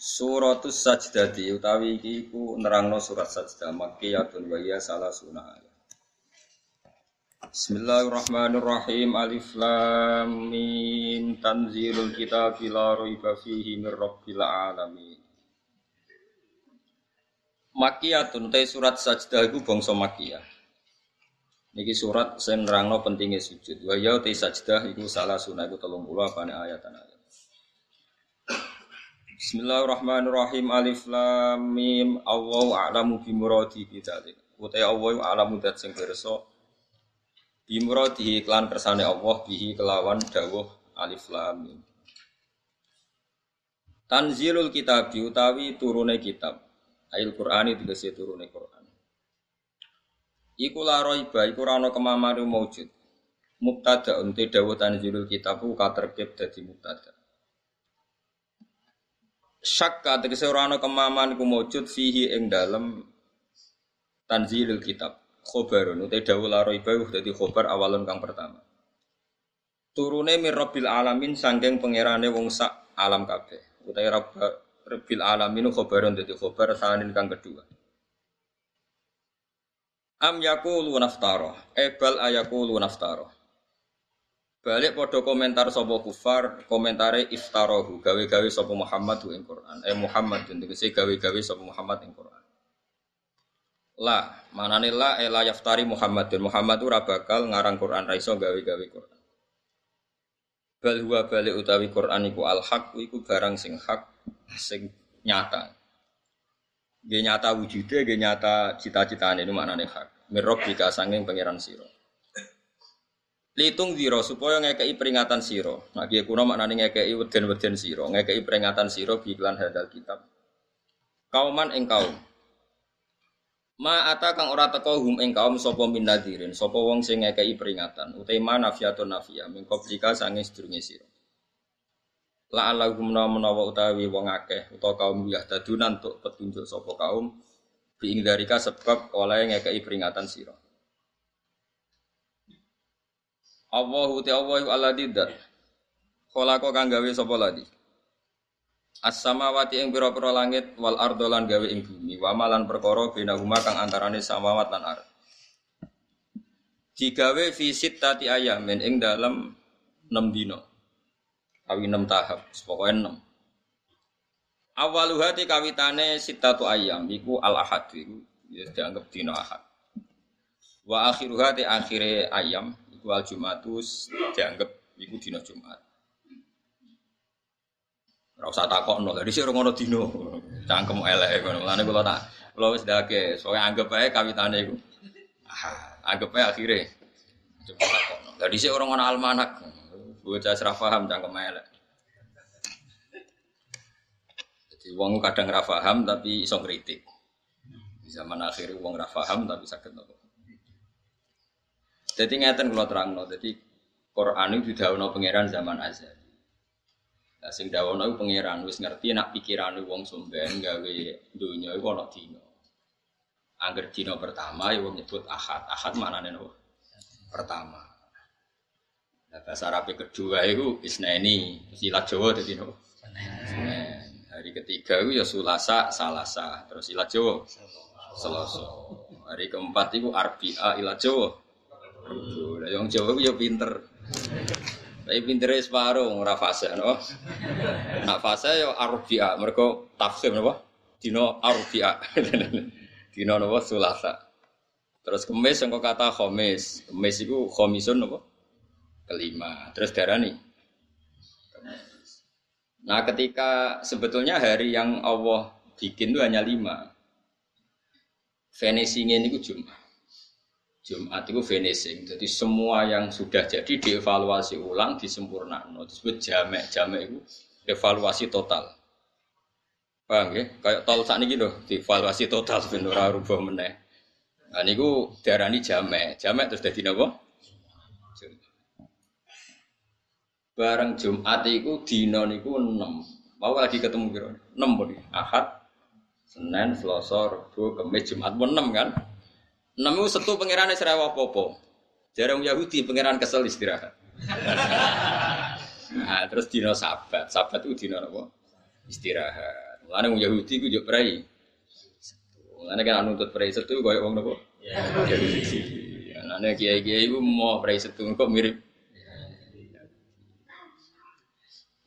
Suratus Sajdati utawi iki iku nerangno surat Sajdah Makkiyatun wa hiya salah sunah. Bismillahirrahmanirrahim. Alif Lam Mim Tanzilul Kitab la raiba fihi mir rabbil alamin. Makkiyatun te surat Sajdah iku bangsa Makkiyah. Niki surat sing nerangno pentingnya sujud. Wa ya te sajdah iku salah sunah iku 30 apane ayat-ayat. Bismillahirrahmanirrahim. Alif Lam Mim. Allahu a'lamu bi muradi bi dzalik. Utai Allah a'lamu dat sing pirsa bi muradi iklan kersane Allah bihi kelawan dawuh Alif Lam Mim. Tanzilul kitab utawi turune kitab. Ail Qur'ani tegese turune Qur'an. Iku la raiba iku ora ana kemamane maujud. Mubtada unte dawuh tanzilul kitab ku katerkib dadi mubtada syakka tegese ora ana kemaman ku mujud fihi ing dalem tanzilul kitab. Khobarun uta dawuh la raiba dadi khobar awalun kang pertama. Turune mir alamin sangking pangerane wong sak alam kabeh. Utahe rabbil alamin khobarun dadi khobar sanin kang kedua. Am yaqulu naftara ebal ayaqulu naftara Balik podo komentar sopo kufar, komentare iftarohu, gawe-gawe sopo Muhammad ing Quran. Eh Muhammad tegese gawe-gawe sopo Muhammad ing Quran. La, manane la eh, yaftari Muhammad dan Muhammad ora bakal ngarang Quran raiso gawe-gawe Quran. Bal huwa balik utawi Quran iku al haq iku barang sing hak sing nyata. Ge nyata wujude, ge nyata cita-citane itu hak. Mirrob jika sanging pangeran sira. Litung diro supaya ngekei peringatan siro. Nah, kia kuno maknanya ngekei weden-weden siro, ngekei peringatan siro biklan hadal kitab. Kauman ing kaum. Ma ata kang ora teko hum ing kaum sapa min nadirin, sapa wong sing ngekei peringatan. Utai ma nafiatun nafia min qablika sange sedurunge sira. La alahum menawa utawi wong akeh utawa kaum yahdadunan untuk petunjuk sapa kaum bi darika sebab oleh ngekei peringatan sira. Allahu te Allahu alladzi dzat. Khalaqa kang gawe sapa ladi. As-samawati ing pira-pira langit wal ardo lan gawe ing bumi wa malan perkara binahuma kang antarane samawat lan ard. Digawe fi sittati ayamin ing dalam 6 dina. Kawi 6 tahap, pokoke 6. Awaluha ti kawitane sittatu ayam iku al-ahad iku ya dianggap dina ahad. Wa akhiruha ti akhire ayam wal Jumatus dianggap iku dina Jumat. Ora usah takokno, lha dhisik ngono dina. Cangkem elek ngono. Mulane kula tak kula wis dake, soalnya anggap ae kawitane iku. Ah, anggap ae akhire. Coba. Lha dhisik ora ngono almanak. Bocah ora paham cangkem elek. Jadi wong kadang ora paham tapi iso kritik. Di zaman akhir wong ora paham tapi sakit nopo. Jadi ngeten terang no, jadi Quran itu didawono pangeran zaman azal. Nah, sing dawono itu pangeran wis ngerti pikiran wong sumben gawe dunia itu ono dino. Angger dino pertama ya wong nyebut ahad. Ahad mana nih Pertama. Nah, bahasa Arab kedua itu isneni, silat Jawa jadi no. Hari ketiga itu ya sulasa, salasa, terus silat Jawa. Selasa. Hari keempat itu arbia ilat Jawa. Lah yang Jawa ku yo pinter. Tapi pintere separuh ora fase no. Nak fase yo arbia, mergo tafsir napa? Dino arbia. Dino napa sulasa. Terus kemis yang kata khomis. Kemis itu khomisun napa? Kelima. Terus darani. Nah ketika sebetulnya hari yang Allah bikin itu hanya lima. Finishingnya ini Jumat. Jumat itu finishing. Jadi semua yang sudah jadi dievaluasi ulang, disempurnakan. Disebut jamek. Jamek itu evaluasi total. Paham ya? Kayak tol saat ini loh, dievaluasi total sebenarnya rubah meneh. Nah niku darani jamek, jamek terus dadi napa? Bareng Jumat iku dina niku 6. Mau lagi ketemu kira 6 pun. Ahad, Senin, Selasa, Rabu, Kamis, Jumat pun 6 kan? 6 itu setu pangerane serewa apa-apa. Jarang Yahudi pangeran kesel istirahat. nah, terus dina Sabat, Sabat itu dina apa? Istirahat. Mulane wong Yahudi ku yo prei. Mulane kan nuntut prei setu koyo wong napa? Ya. Mulane kiai-kiai ku mau prei setu kok mirip.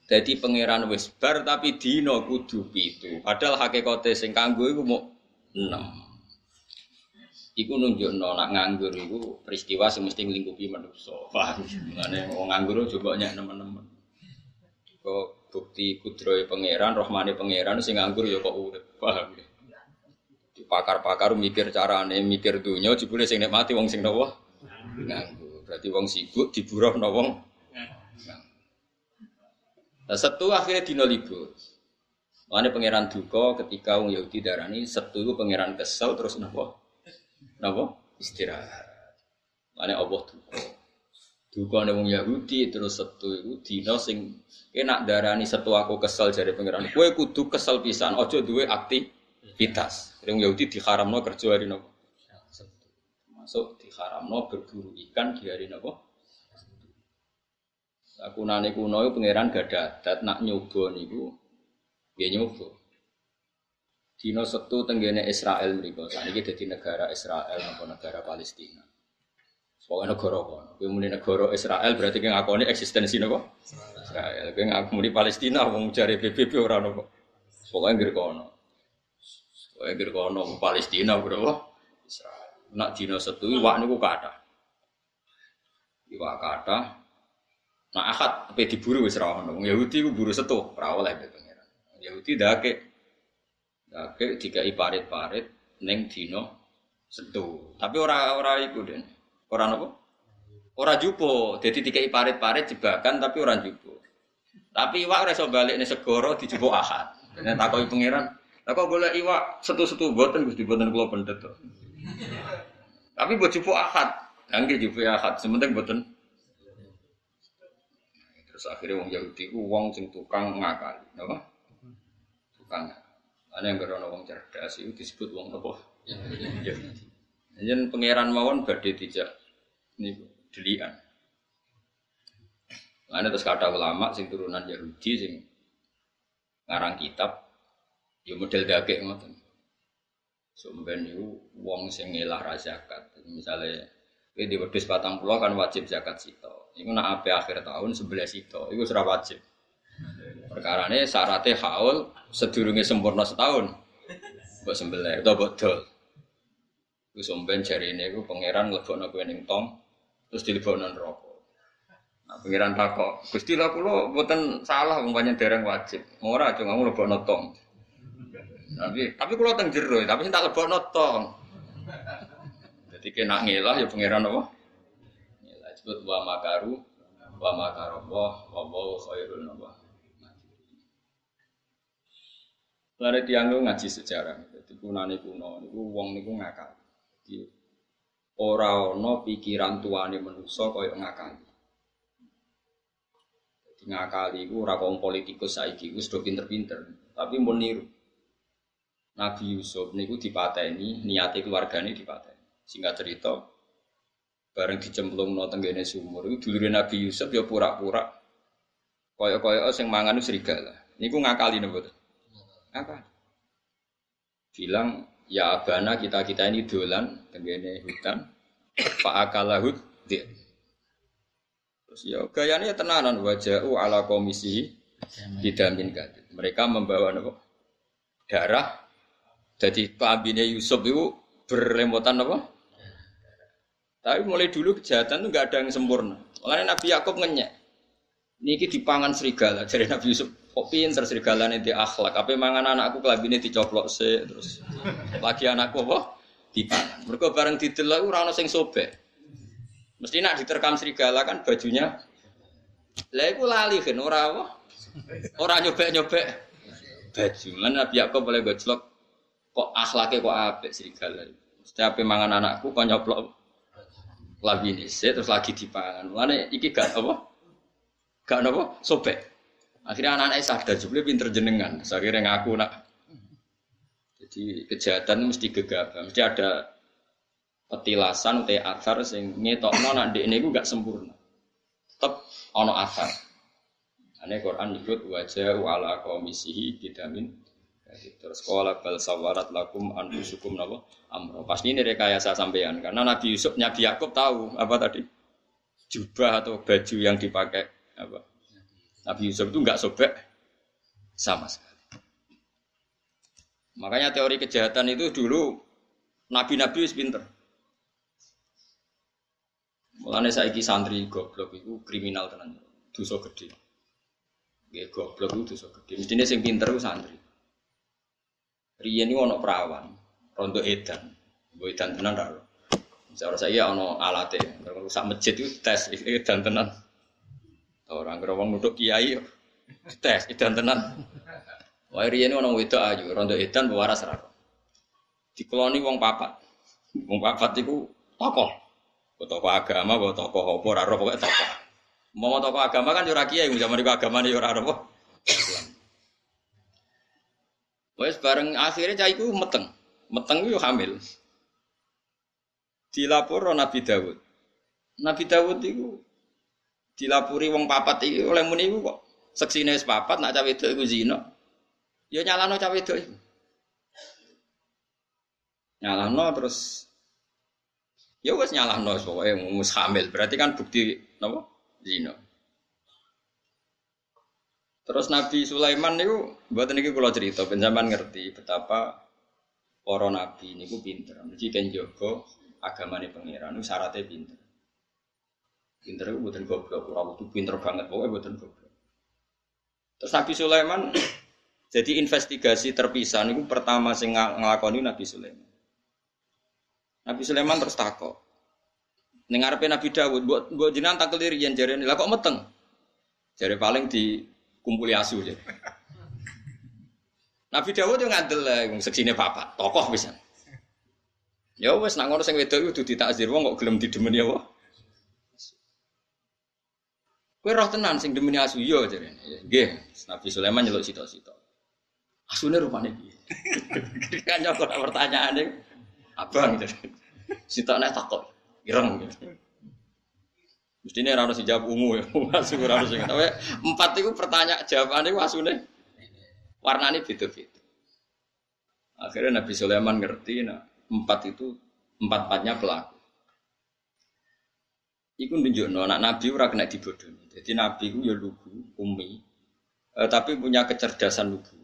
Jadi pangeran wis bar tapi dino kudu pitu. Padahal hakikate sing kanggo iku mau enam. Iku nunjukno nak nganggur iku peristiwa sing mesti nglingkupi manusa. Paham? Mulane wong nganggur coba nyak nemen-nemen. Kok bukti kudroy pangeran, rohmani pangeran sing nganggur ya kok urip. Paham ya? Pakar-pakar mikir carane, mikir dunia jebule sing nikmati wong sing nopo? Nganggur. Berarti wong sibuk diburuh no wong. Nah, setu akhirnya dino libur. Mana pangeran duka ketika wong Yahudi darani setu pangeran kesel terus nopo? Nopo? Istirahat. Mana Allah duka. Duka wong Yahudi terus setu itu dino sing enak darani setu aku kesel jadi pangeran. Kue kudu kesel pisan, ojo duwe aktivitas. Wong Yahudi diharamno kerja hari nopo. Masuk diharamno berburu ikan di hari nopo. Aku nane kuno pangeran gak dadat nak nyoba niku dia nyoba. Dino setu tenggene Israel mriku. Saniki dadi negara Israel nopo negara Palestina. Pokoknya negara kono. Kowe muni negara Israel berarti kowe ngakoni eksistensi napa? Israel. Kowe ngakoni Palestina wong jare PBB ora napa. Pokoknya ngger kono. Pokoknya ngger kono Palestina bro. Israel. Nak dina setu wak niku kathah. Iwak kathah. Nah akad apa diburu wis ra ono. Yahudi ku buru setu, ora oleh pengiran. Yahudi dake dake dikai parit-parit ning dina setu. Tapi ora ora iku den. Orang apa? Orang jupo. Jadi tiga parit-parit jebakan tapi orang jupo. Tapi iwak ora iso balik nih segoro jupo ahad. Nek takoki pangeran, lah kok golek iwak setu-setu boten Gusti boten kula pendet to. Tapi buat jupo ahad. Nggih jupo ahad, sementing boten. Terus akhirnya wong Yahudi ku wong sing tukang ngakali, napa? Tukang. Ana yang gerono wong cerdas itu disebut wong apa? Yahudi. Yen pangeran mawon badhe dijak niku delian. Ana terus kata ulama sing turunan Yahudi sing ngarang kitab ya model dagek ngoten. Sumben niku wong sing ngelah ra zakat. Misale kowe di wedhus 40 kan wajib zakat sito. Iku nak ape akhir tahun 11 sito, iku ora wajib. Perkarane syaratnya haul sedurunge sempurna setahun. Mbok sembelih utawa mbok dol. Iku somben jari ini, iku pangeran lebokno kowe ning tong, terus dilebokno neraka. Nah, pangeran takok, Gusti lah kula mboten salah panjen dereng wajib. Ora aja ngamu lebokno tong. Tapi tapi kula teng jero, tapi tak lebokno tong. Jadi kena ngelah ya pangeran apa? Ngelah disebut wa makaru wa makarallah wa wa khairul nabah. Lalu tiang ngaji sejarah, jadi kunane kuno, niku wong niku ngakal. Jadi ora ana pikiran tuane manusa kaya ngakali. Jadi ngakali iku ora wong politikus saiki wis do pinter-pinter, tapi mau niru. Nabi Yusuf niku dipateni, niate keluargane dipateni. Singkat cerita, bareng dicemplung no tenggene sumur, itu dulure Nabi Yusuf ya pura-pura kaya-kaya sing mangan serigala. Niku ngakali napa Ngakali. Bilang ya abana kita kita ini dolan tenggene hutan pak akalahut dia. Terus ya gayanya ya tenanan wajah ala komisi didamin gadit. Mereka membawa nopo darah. Jadi kelambine Yusuf itu berlemotan apa? Tapi mulai dulu kejahatan itu nggak ada yang sempurna. Makanya Nabi Yakub ngenyek. Niki dipangan serigala dari Nabi Yusuf kok pinter serigala di akhlak apa mangan anakku kelabine dicoplok se terus lagi anakku apa dipangan mereka bareng didelok ora ono sing sobek mesti nak diterkam serigala kan bajunya lah iku lali kan ora apa ora nyobek-nyobek baju. Lan Nabi Yakub boleh gojlok kok akhlaknya kok apik serigala. Setiap mangan anakku kok nyoplok ini terus lagi dipangan. Mulane iki gak apa? Gak apa? Sobek. Akhirnya anak-anak sadar jebule pinter jenengan. Akhirnya ngaku nak. Jadi kejahatan mesti gegabah, mesti ada petilasan atau asar sing ngetokno nak ini gue gak sempurna. Tetap ono asar. Ane Quran nyebut wajah wala komisihi bidamin terus sekolah bal sawarat lakum anfusukum napa amro. Pasti ini rekayasa sampean karena Nabi Yusuf Nabi Yakub tahu apa tadi jubah atau baju yang dipakai apa Nabi Yusuf itu nggak sobek sama sekali. Makanya teori kejahatan itu dulu nabi-nabi wis pinter. Mulane saiki santri goblok itu kriminal tenan. Dosa gede. Nggih goblok itu dosa gede. Mestine sing pinter ku santri. Riyen iki ana perawan, rondo edan. Mbok edan tenan ra. Misalnya saya ana alate, sak masjid itu tes edan tenan. Orang kira wong nuduk kiai tes edan tenan. Wah riyen ana wedok ayu, rondo edan waras ra. Dikeloni wong papat. Wong papat iku tokoh. Tokoh agama, tokoh apa ora pokoke tokoh. Mau tokoh agama kan ora kiai, zaman iku agamane yo ora apa. Wes bareng akhirnya cah iku meteng. Meteng yo hamil. Dilapor Nabi Dawud. Nabi Dawud itu dilapuri wong papat iki oleh muni iku kok seksine wis papat nak cah wedok iku zina. Ya nyalano cah wedok iku. Nyalano terus ya wis nyalano pokoke mus hamil. Berarti kan bukti napa? zina. Terus Nabi Sulaiman niku buat niki kula cerita penjaman ngerti betapa para nabi niku pinter. Mesti kan jaga agamane pangeran niku syaratnya pinter. Pinter itu buatan goblok, ora butuh pinter banget pokoknya buatan goblok. Terus Nabi Sulaiman jadi investigasi terpisah niku pertama sing nglakoni Nabi Sulaiman. Nabi Sulaiman terus takok, ngarepe Nabi Dawud, mbok mbok jenengan tak yen jarene. Lah kok meteng? Jare paling dikumpuli asu ya. Nabi Dawud yo ngandel wong seksine bapak, tokoh bisa. Ya wis nak ngono sing wedok kudu ditakzir wong kok gelem didemeni apa? Kowe roh tenan sing demeni asu yo jarene. Nggih, Nabi Sulaiman nyeluk sitok-sitok. Asune rupane piye? kan nyokot pertanyaane abang gitu. Sitok nek takok ireng gitu. Mestinya rano si jawab ungu ya, masuk rano sih. Tapi empat itu pertanyaan jawabannya wasune warnanya beda-beda. Akhirnya Nabi Sulaiman ngerti, nah empat itu empat empatnya pelaku. Iku nunjuk no, anak Nabi ora kena dibodohi. Jadi Nabi itu ya lugu, umi, eh, tapi punya kecerdasan lugu.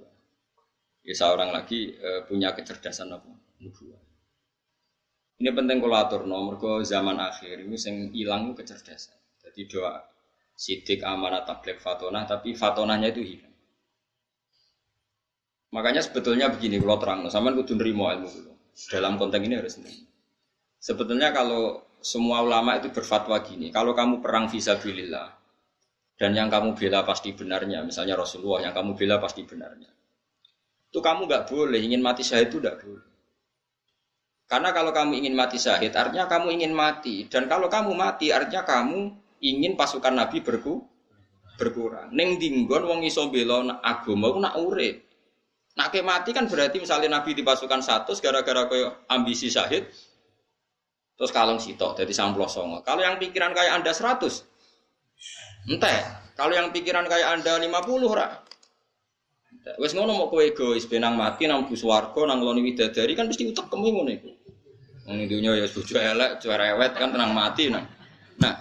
Ya seorang lagi eh, punya kecerdasan apa? Lugu. Ini penting kalau atur nomor ke zaman akhir ini sing hilang kecerdasan. Jadi doa sidik amanat tablet fatonah tapi fatonahnya itu hilang. Makanya sebetulnya begini kalau terang, sama kudu nerimo ilmu. Dalam konteks ini harus nerimo. Sebetulnya kalau semua ulama itu berfatwa gini, kalau kamu perang visabilillah dan yang kamu bela pasti benarnya, misalnya Rasulullah yang kamu bela pasti benarnya, itu kamu nggak boleh ingin mati syahid itu tidak boleh. Karena kalau kamu ingin mati syahid, artinya kamu ingin mati. Dan kalau kamu mati, artinya kamu ingin pasukan Nabi berku, berkurang. Neng dinggon wong iso bela agama nak urip. Nak mati kan berarti misalnya Nabi di pasukan satu gara-gara koyo ambisi syahid. Terus kalong sitok jadi samplos songo. Kalau yang pikiran kayak Anda 100. Entah. Kalau yang pikiran kayak Anda 50 rak. Wes ngono mau kowe egois benang mati nang bus warga nang loni widadari kan mesti utek kemu ngono iku. Wong dunya ya bojo elek, cerewet kan tenang mati nah. Nah.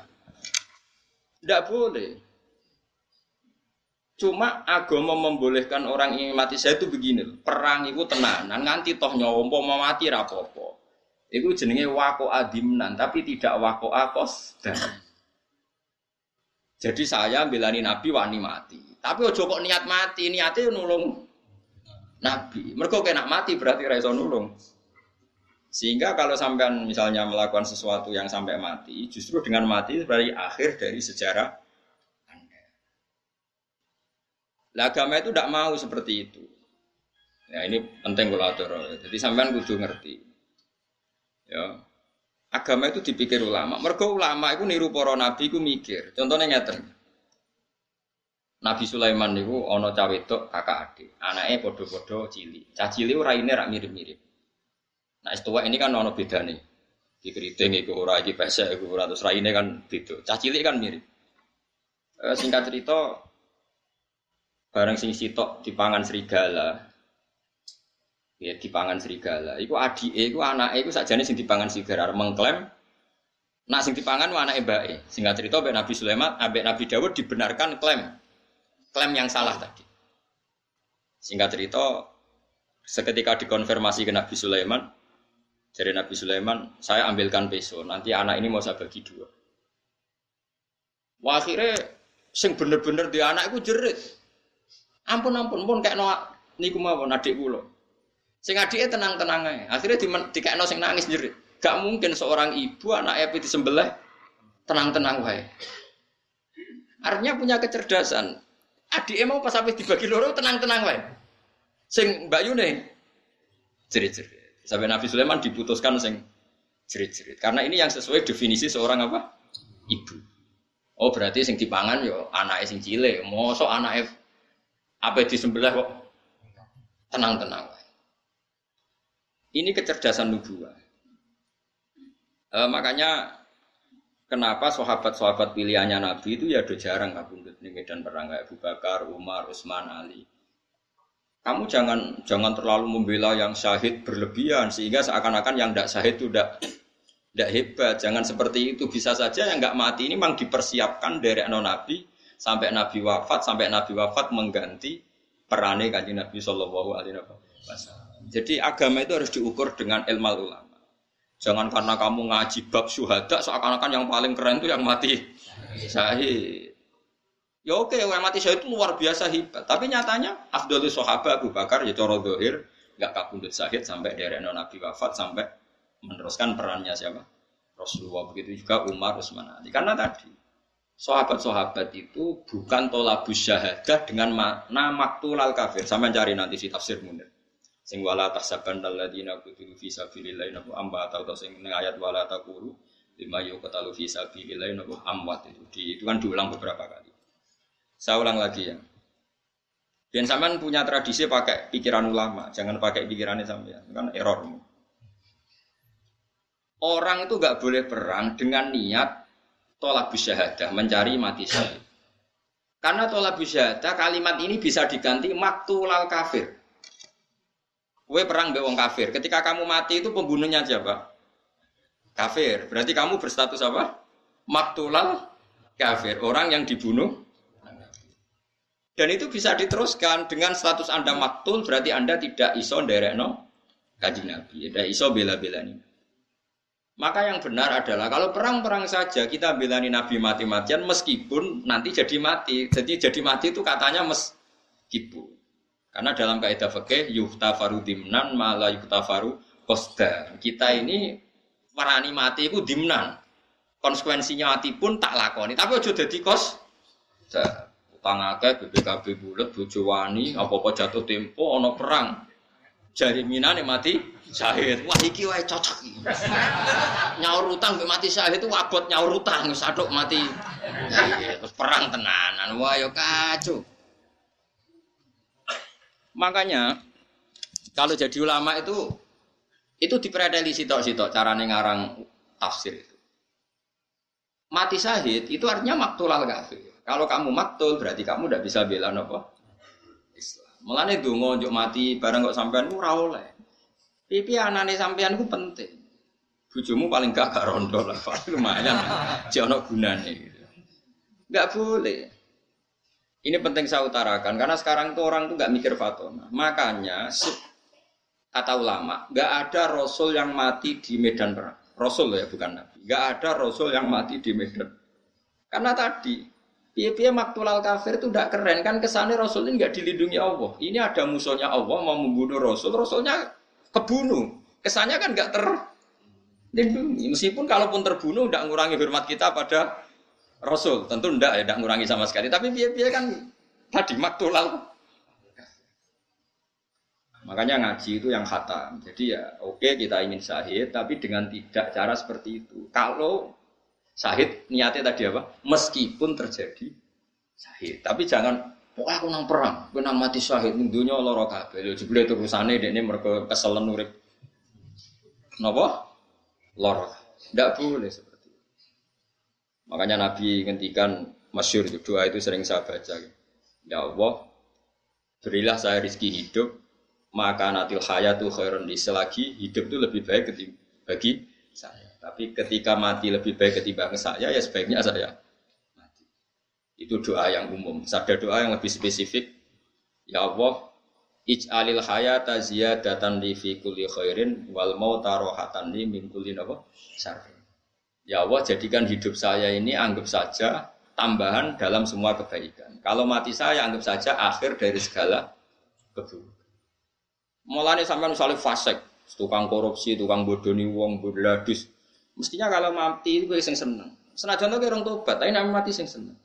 Tidak boleh. Cuma agama membolehkan orang ingin mati saya itu begini Perang itu tenanan nganti toh nyawa mau mati rapopo. Itu jenenge wako adimnan tapi tidak wako akos dan. Jadi saya belani Nabi wani mati. Tapi ojo kok niat mati, niatnya nulung Nabi. Mereka kena mati berarti reso nulung. Sehingga kalau sampean misalnya melakukan sesuatu yang sampai mati, justru dengan mati berarti akhir dari sejarah Anda. Lah agama itu tidak mau seperti itu. Ya ini penting kalau Jadi sampean kudu ngerti. Ya. Agama itu dipikir ulama. Mergo ulama itu niru para nabi itu mikir. Contohnya ngeten. Nabi Sulaiman niku ana cawe wedok kakak adik. Anaknya podo-podo cili. Cah cili raine rak mirip-mirip. Nah, istiwa ini kan ana bedane. Di keriting iku ora iki pesek iku ora terus raine kan beda. Cah cilik kan mirip. E, singkat cerita bareng sing sitok dipangan serigala, ya dipangan serigala. Iku adike iku anake iku sakjane sing dipangan serigala mengklaim nak sing dipangan anake mbake. Singkat cerita ambek Nabi Sulaiman, ambek Nabi Dawud dibenarkan klaim. Klaim yang salah tadi. Singkat cerita seketika dikonfirmasi ke Nabi Sulaiman, dari Nabi Sulaiman, saya ambilkan peso, nanti anak ini mau saya bagi dua. Wah akhirnya sing bener-bener di anak itu jerit. Ampun ampun pun kayak no niku mau adik kula. Sing adike tenang-tenang ae. Akhirnya di dikekno sing nangis jerit. Gak mungkin seorang ibu anak api disembelih tenang-tenang wae. Artinya punya kecerdasan. Adik mau pas sampai dibagi loro tenang-tenang wae. Sing Mbak Yune jerit-jerit. Sampai Nabi Sulaiman diputuskan sing jerit-jerit. Karena ini yang sesuai definisi seorang apa? Ibu. Oh berarti sing dipangan yo anaknya sing cilik. Mosok anaknya apa disembelih kok tenang-tenang. Ini kecerdasan nubuah. E, makanya kenapa sahabat-sahabat pilihannya Nabi itu ya udah jarang kabundut nih medan perang kayak Abu Bakar, Umar, Utsman, Ali. Kamu jangan jangan terlalu membela yang syahid berlebihan sehingga seakan-akan yang tidak syahid itu tidak tidak hebat. Jangan seperti itu. Bisa saja yang nggak mati ini memang dipersiapkan dari non Nabi sampai Nabi wafat sampai Nabi wafat mengganti perane kanjeng Nabi Shallallahu Alaihi Wasallam. Jadi agama itu harus diukur dengan ilmu ulama. Jangan karena kamu ngaji bab syuhada seakan-akan yang paling keren itu yang mati syahid. Ya oke, yang mati syahid itu luar biasa hebat. Tapi nyatanya Abdul Sahabat Abu Bakar ya coro dohir nggak kabundut syahid sampai dari Nabi wafat sampai meneruskan perannya siapa? Rasulullah begitu juga Umar Utsman Ali. Karena tadi sahabat-sahabat itu bukan tolabus syahadah dengan makna maktul al kafir. Sama cari nanti si tafsir munir sing wala tahsaban alladzina qutilu fi sabilillah nabu amba atau sing ning ayat wala taqulu lima yuqtalu fi sabilillah nabu amwat itu di, itu kan diulang beberapa kali. Saya ulang lagi ya. Dan sampean punya tradisi pakai pikiran ulama, jangan pakai pikirannya sampean, kan error. Orang itu nggak boleh perang dengan niat tolak syahadah, mencari mati syahid. Karena tolak syahadah kalimat ini bisa diganti maktulal kafir. Kue perang be wong kafir. Ketika kamu mati itu pembunuhnya siapa? Kafir. Berarti kamu berstatus apa? Maktulal kafir. Orang yang dibunuh. Dan itu bisa diteruskan dengan status Anda maktul berarti Anda tidak iso no kaji Nabi. Tidak iso bela-bela ini. Maka yang benar adalah kalau perang-perang saja kita belani Nabi mati-matian meskipun nanti jadi mati. Jadi jadi mati itu katanya meskipun. Karena dalam kaidah fikih yuhtafaru dimnan malah yuhtafaru kosta. Kita ini warani mati itu dimnan. Konsekuensinya mati pun tak lakoni. Tapi aja dadi kos. Utang akeh BPKB bulat bojo wani apa-apa jatuh tempo ana perang. Jari minane mati syahid. Wah iki wae cocok iki. nyaur utang mbek mati syahid itu abot nyaur utang wis mati. Terus perang tenanan. Wah yo ya kacau. Makanya kalau jadi ulama itu itu dipredeli sitok-sitok carane ngarang tafsir itu. Mati syahid itu artinya maktulal kafir. Kalau kamu maktul berarti kamu tidak bisa bela nopo Islam. Mulane donga njuk mati bareng kok sampean ora oleh. Pipi anane sampean ku penting. Bujumu paling gak gak rondo lah, lumayan. Jono gunane. Gak boleh. Ini penting saya utarakan karena sekarang tuh orang tuh nggak mikir fatona. Makanya kata ulama, nggak ada rasul yang mati di medan perang. Rasul ya bukan nabi. Nggak ada rasul yang mati di medan. Karena tadi piye-piye maktulal kafir itu tidak keren kan kesannya rasul ini nggak dilindungi Allah. Ini ada musuhnya Allah mau membunuh rasul, rasulnya kebunuh. Kesannya kan nggak terlindungi. Meskipun kalaupun terbunuh tidak mengurangi hormat kita pada Rasul tentu ndak ya, ndak ngurangi sama sekali. Tapi biaya-biaya kan tadi maktulal. Makanya ngaji itu yang khatam. Jadi ya oke kita ingin syahid, tapi dengan tidak cara seperti itu. Kalau syahid niatnya tadi apa? Meskipun terjadi syahid, tapi jangan pokoknya aku nang perang, aku nang mati syahid ning dunya lara kabeh. Lho jebule terusane dekne mergo keselen urip. Napa? Lara. Tidak boleh. Makanya Nabi ngendikan masyur itu doa itu sering saya baca. Ya Allah, berilah saya rizki hidup maka natil hayatu khairun di selagi hidup itu lebih baik bagi saya. Tapi ketika mati lebih baik ketimbang saya, ya sebaiknya saya mati. Itu doa yang umum. Ada doa yang lebih spesifik. Ya Allah, ij'alil hayata ziyadatan li fi kulli khairin wal mauta rohatan li min kulli? Syarrin. Ya Allah, jadikan hidup saya ini anggap saja tambahan dalam semua kebaikan. Kalau mati saya anggap saja akhir dari segala keburukan. Mulane sampai misalnya fasek, tukang korupsi, tukang bodoni wong, bodladis. Mestinya kalau mati itu gue seneng. Senajan tuh orang tobat, tapi nama mati sing seneng.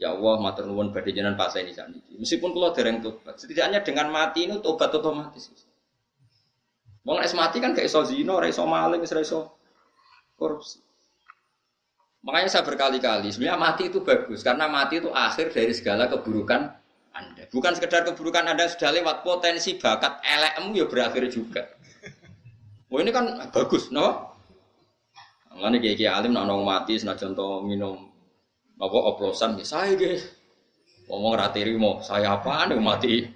Ya Allah, matur nuwun badhe jenengan pas ini saniki. Meskipun kalau dereng tobat, setidaknya dengan mati ini tobat otomatis. Wong es mati kan kayak iso zina, ora iso maling, ora iso korupsi. Makanya saya berkali-kali, sebenarnya mati itu bagus karena mati itu akhir dari segala keburukan anda. Bukan sekedar keburukan Anda sudah lewat potensi bakat elekmu ya berakhir juga. Oh ini kan bagus, no? Mana kayak kayak alim nak mati, senajan contoh minum apa oplosan ya saya guys. Ngomong ratiri mau saya apa nih mati.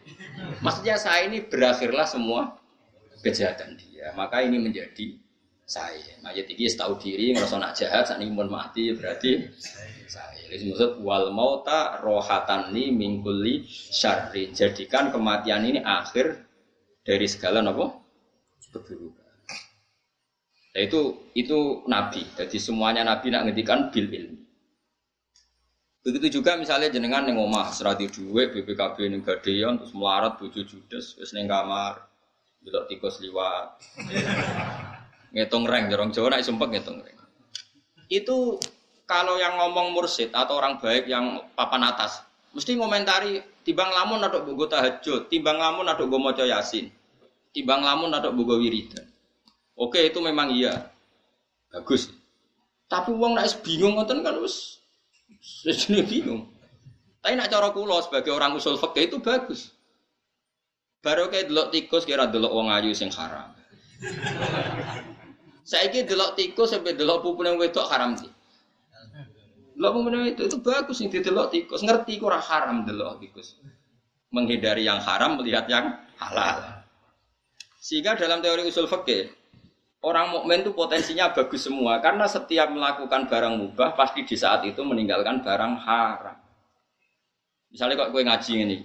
Maksudnya saya ini berakhirlah semua kejahatan dia. Maka ini menjadi saya. Mayat ini tahu diri ngerasa nak jahat, saat ini mau mati berarti saya. Jadi maksud wal mauta rohatan ni mingkuli syarri. Jadikan kematian ini akhir dari segala nopo keburukan. Nah, itu itu nabi. Jadi semuanya nabi nak ngedikan bil ilmi. Begitu juga misalnya jenengan neng omah serati duit BPKB neng gadean terus melarat bojo judes wis neng belok tikus liwat ngitung reng jorong Jawa nak sumpah ngitung reng itu kalau yang ngomong mursid atau orang baik yang papan atas, mesti ngomentari timbang lamun atau bugo tahajud, timbang lamun atau gue moco yasin, timbang lamun atau bugo wiridan. Oke itu memang iya, bagus. Tapi uang nak bingung ngoten kan us, sejene bingung. Tapi nak cara kulo sebagai orang usul fakih itu bagus. Baru kayak delok tikus kira delok uang ayu sing haram. Saya kira delok tikus sampai delok pupune wedok haram sih. Lo mau itu itu bagus nih didelok tikus ngerti kurang haram delok tikus menghindari yang haram melihat yang halal. Sehingga dalam teori usul fikih orang mukmin itu potensinya bagus semua karena setiap melakukan barang mubah pasti di saat itu meninggalkan barang haram. Misalnya kok gue ngaji ini,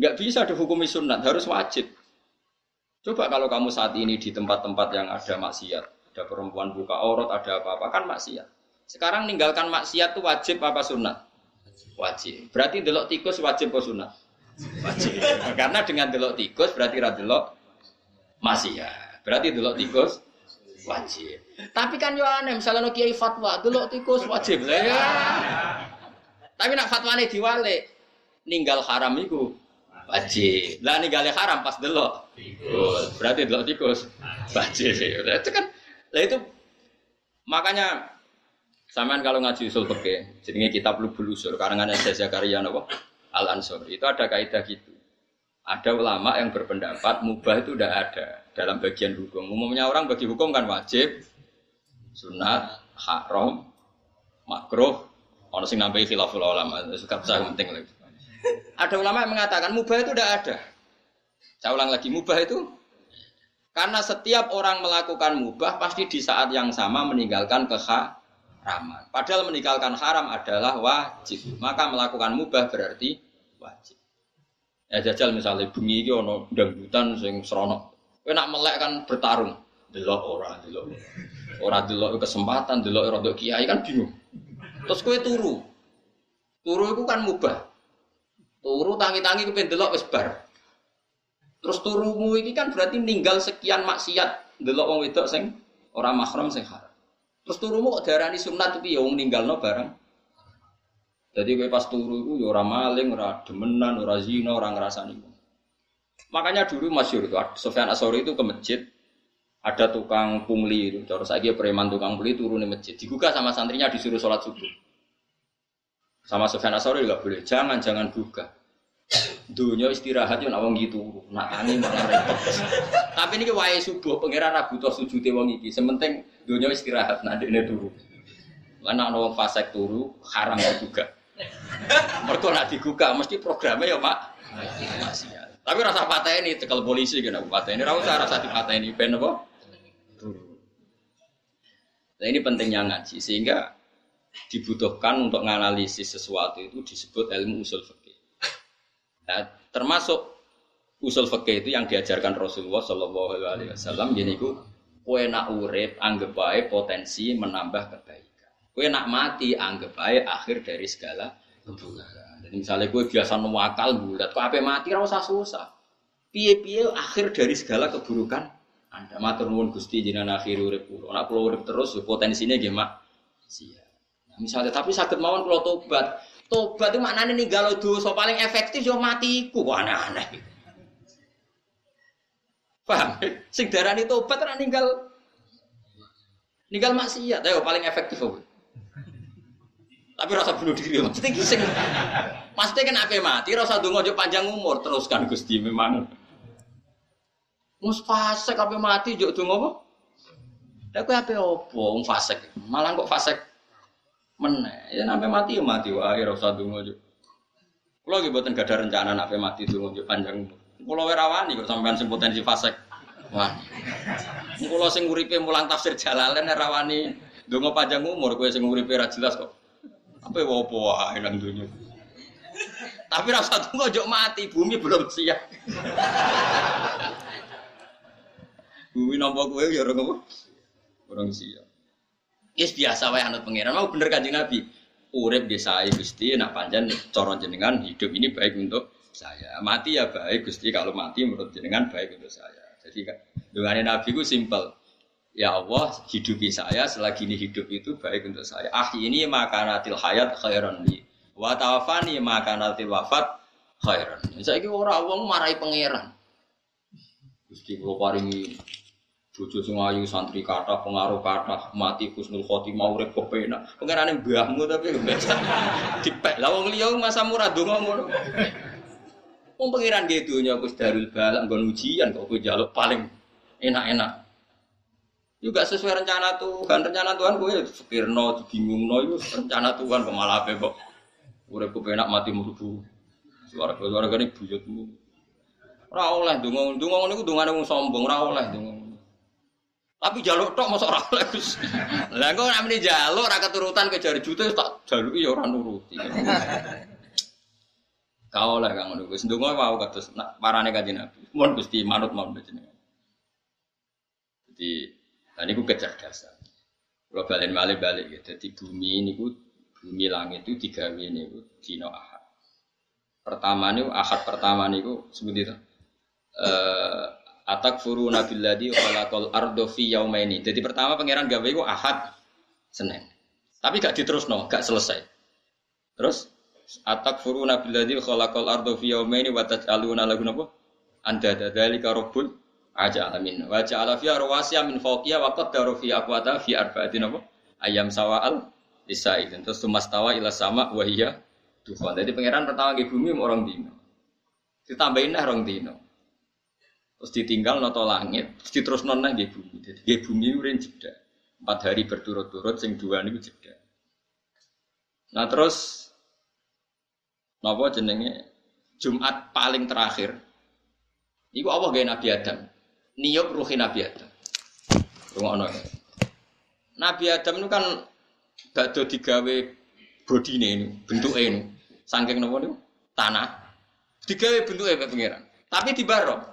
nggak bisa dihukumi sunat, harus wajib. Coba kalau kamu saat ini di tempat-tempat yang ada maksiat, ada perempuan buka aurat, ada apa-apa kan maksiat. Sekarang ninggalkan maksiat itu wajib apa sunat? Wajib. Berarti delok tikus wajib apa sunat? Wajib. Karena dengan delok tikus berarti ra delok maksiat. Berarti delok tikus wajib. Tapi kan yo aneh misalnya no kiai fatwa delok tikus wajib. Lah ya. Tapi nak fatwane diwale ninggal haram itu wajib. Lah ninggal haram pas delok tikus. Berarti delok tikus wajib. Itu kan lah itu makanya Samaan kalau ngaji usul fikih, jadinya kitab Lubul Usul karangan Syekh Zakaria napa? Al Ansor. Itu ada kaidah gitu. Ada ulama yang berpendapat mubah itu tidak ada dalam bagian hukum. Umumnya orang bagi hukum kan wajib, sunat, haram, makruh, orang sing nambahi khilaful ulama, suka besar penting lagi. Ada ulama yang mengatakan mubah itu tidak ada. Saya ulang lagi, mubah itu karena setiap orang melakukan mubah pasti di saat yang sama meninggalkan kekha Ramal. Padahal meninggalkan haram adalah wajib. Maka melakukan mubah berarti wajib. Ya jajal misalnya bunyi iki ana dangdutan sing serono. Kowe nak melek kan bertarung. Delok ora, delok. Ora delok kesempatan, delok ora kiai kan bingung. Terus kowe turu. Turu itu kan mubah. Turu tangi-tangi kepen delok wis bar. Terus turumu ini kan berarti ninggal sekian maksiat delok wong wedok sing ora mahram sing haram. Terus turumu kok darani sunat tapi ya wong ninggalno bareng. Jadi kowe pas turu iku ya ora maling, ora demenan, ora zina, ora ngrasani. Makanya dulu masyur itu Sofyan Asori itu ke masjid ada tukang pungli itu, cara saya preman tukang pungli turun di masjid, digugah sama santrinya disuruh sholat subuh. Sama Sofyan Asori juga boleh, jangan jangan buka. Dunia istirahat yo gitu, nak tani malah repot. Tapi ini wae subuh pangeran Abu Toh sujute wong iki, sementing dunia istirahat nak dekne turu. Lan nak wong fasek turu haram juga. Mergo nak digugah mesti programnya ya, Pak. Masih Tapi rasa patah ini tekel polisi gitu, patah ini rasa rasa di patah ini ben apa? Nah ini pentingnya ngaji sehingga dibutuhkan untuk menganalisis sesuatu itu disebut ilmu usul fikih. Nah, termasuk usul fikih itu yang diajarkan Rasulullah Shallallahu Alaihi Wasallam gini ku kue nak urip anggap baik potensi menambah kebaikan. Kue nak mati anggap baik akhir dari segala keburukan. Jadi misalnya kue biasa nuwakal bulat, kok apa mati rasa susah. Piye-piye akhir dari segala keburukan. Anda matur nuwun Gusti jenengan akhir urip. Nek kula urip terus ya potensinya gimana? Sia. Nah, misalnya tapi sakit mawon kalau tobat, Tobat itu maknanya ninggal dosa paling efektif yo matiku. Wah aneh-aneh. Paham? Sing darani tobat ora ninggal ninggal maksiat. Ayo paling efektif apa? Tapi rasa bunuh diri maksudnya sing Maksudnya kan apa mati rasa donga jo panjang umur teruskan Gusti memang. Mus fasek apa mati jo donga apa? Lah kowe ape opo fasek? Malah kok fasek meneh. Ya sampai mati ya mati wae ora usah donga yo. Kula nggih mboten gadah rencana nek mati donga yo panjang. Kula ora rawani kok sampean sing potensi fasek. Wah. Kula sing uripe mulang tafsir Jalalain ora rawani donga panjang umur kowe sing uripe jelas kok. Apa apa wae nang donya. Tapi rasa tunggu ojo mati, bumi belum siap. bumi nampak gue ya orang apa? Orang siap. Yes biasa wae anut pangeran. Mau bener kanjeng Nabi. Urip di saya Gusti nak panjang coron jenengan hidup ini baik untuk saya. Mati ya baik Gusti kalau mati menurut jenengan baik untuk saya. Jadi dengan Nabi itu simpel. Ya Allah hidupi saya selagi ini hidup itu baik untuk saya. Ah ini makanatil hayat khairan li. Wa tawafani makanatil wafat khairan. Saya ini orang wong marahi pangeran. Gusti kalau paringi Bojo sing ayu santri kata pengaruh kata mati husnul khotimah urip kepenak. Pengerane mbahmu tapi biasa. Dipek. Lah wong liya masa murah donga ngono. Wong pengiran ge donya Gus Darul Balak nggon ujian kok kowe njaluk paling enak-enak. Juga sesuai rencana Tuhan. Rencana Tuhan kowe pikirno dibingungno iku rencana Tuhan kok malah ape kok urip kepenak mati murbu. Suara-suara gane buyutmu. Ora oleh donga. Donga ngono iku dongane wong sombong, ora donga. Tapi jaluk tok mosok ora oleh Gus. Lah kok namine jaluk ora keturutan ke jari juta tak jaluki ya ora nuruti. Kau lah kang ngono Gus. Ndonga wau kados parane kanjeng Nabi. Mun Gusti manut mawon jenengan. Jadi tadi ku kecerdasan. Kalau balik balik balik ya. Jadi bumi ini ku bumi langit itu digawe ini ku dino ahad. Pertama nih ahad pertama nih ku sebut itu. Atak furu nabiladi khalaqal ardo fi yaumaini. Jadi pertama pangeran gawe iku Ahad Senin. Tapi gak diterusno, gak selesai. Terus atak furu nabiladi khalaqal ardo fi yaumaini wa taj'aluna lahu napa? Anda dzalika rabbul aja alamin. Wa ja'ala fiha rawasiya min fawqiha wa qaddara fi aqwata fi? Ayam sawa'al lisaidin. Terus tumastawa ila sama wa hiya dufan. Jadi pangeran pertama di bumi orang dino. Ditambahin lah orang dino terus ditinggal noto langit, terus terus nona di bumi. Jadi di bumi urin jeda. Empat hari berturut-turut, sing dua nih jeda. Nah terus, nopo jenenge Jumat paling terakhir. Iku Allah gaya Nabi Adam. Niup ruhi Nabi Adam. Rumah ya. Nabi Adam itu kan bakdo digawe bodine ini, bentuk ini. Saking nopo nih? Tanah. Digawe bentuknya pengiran. Tapi di barok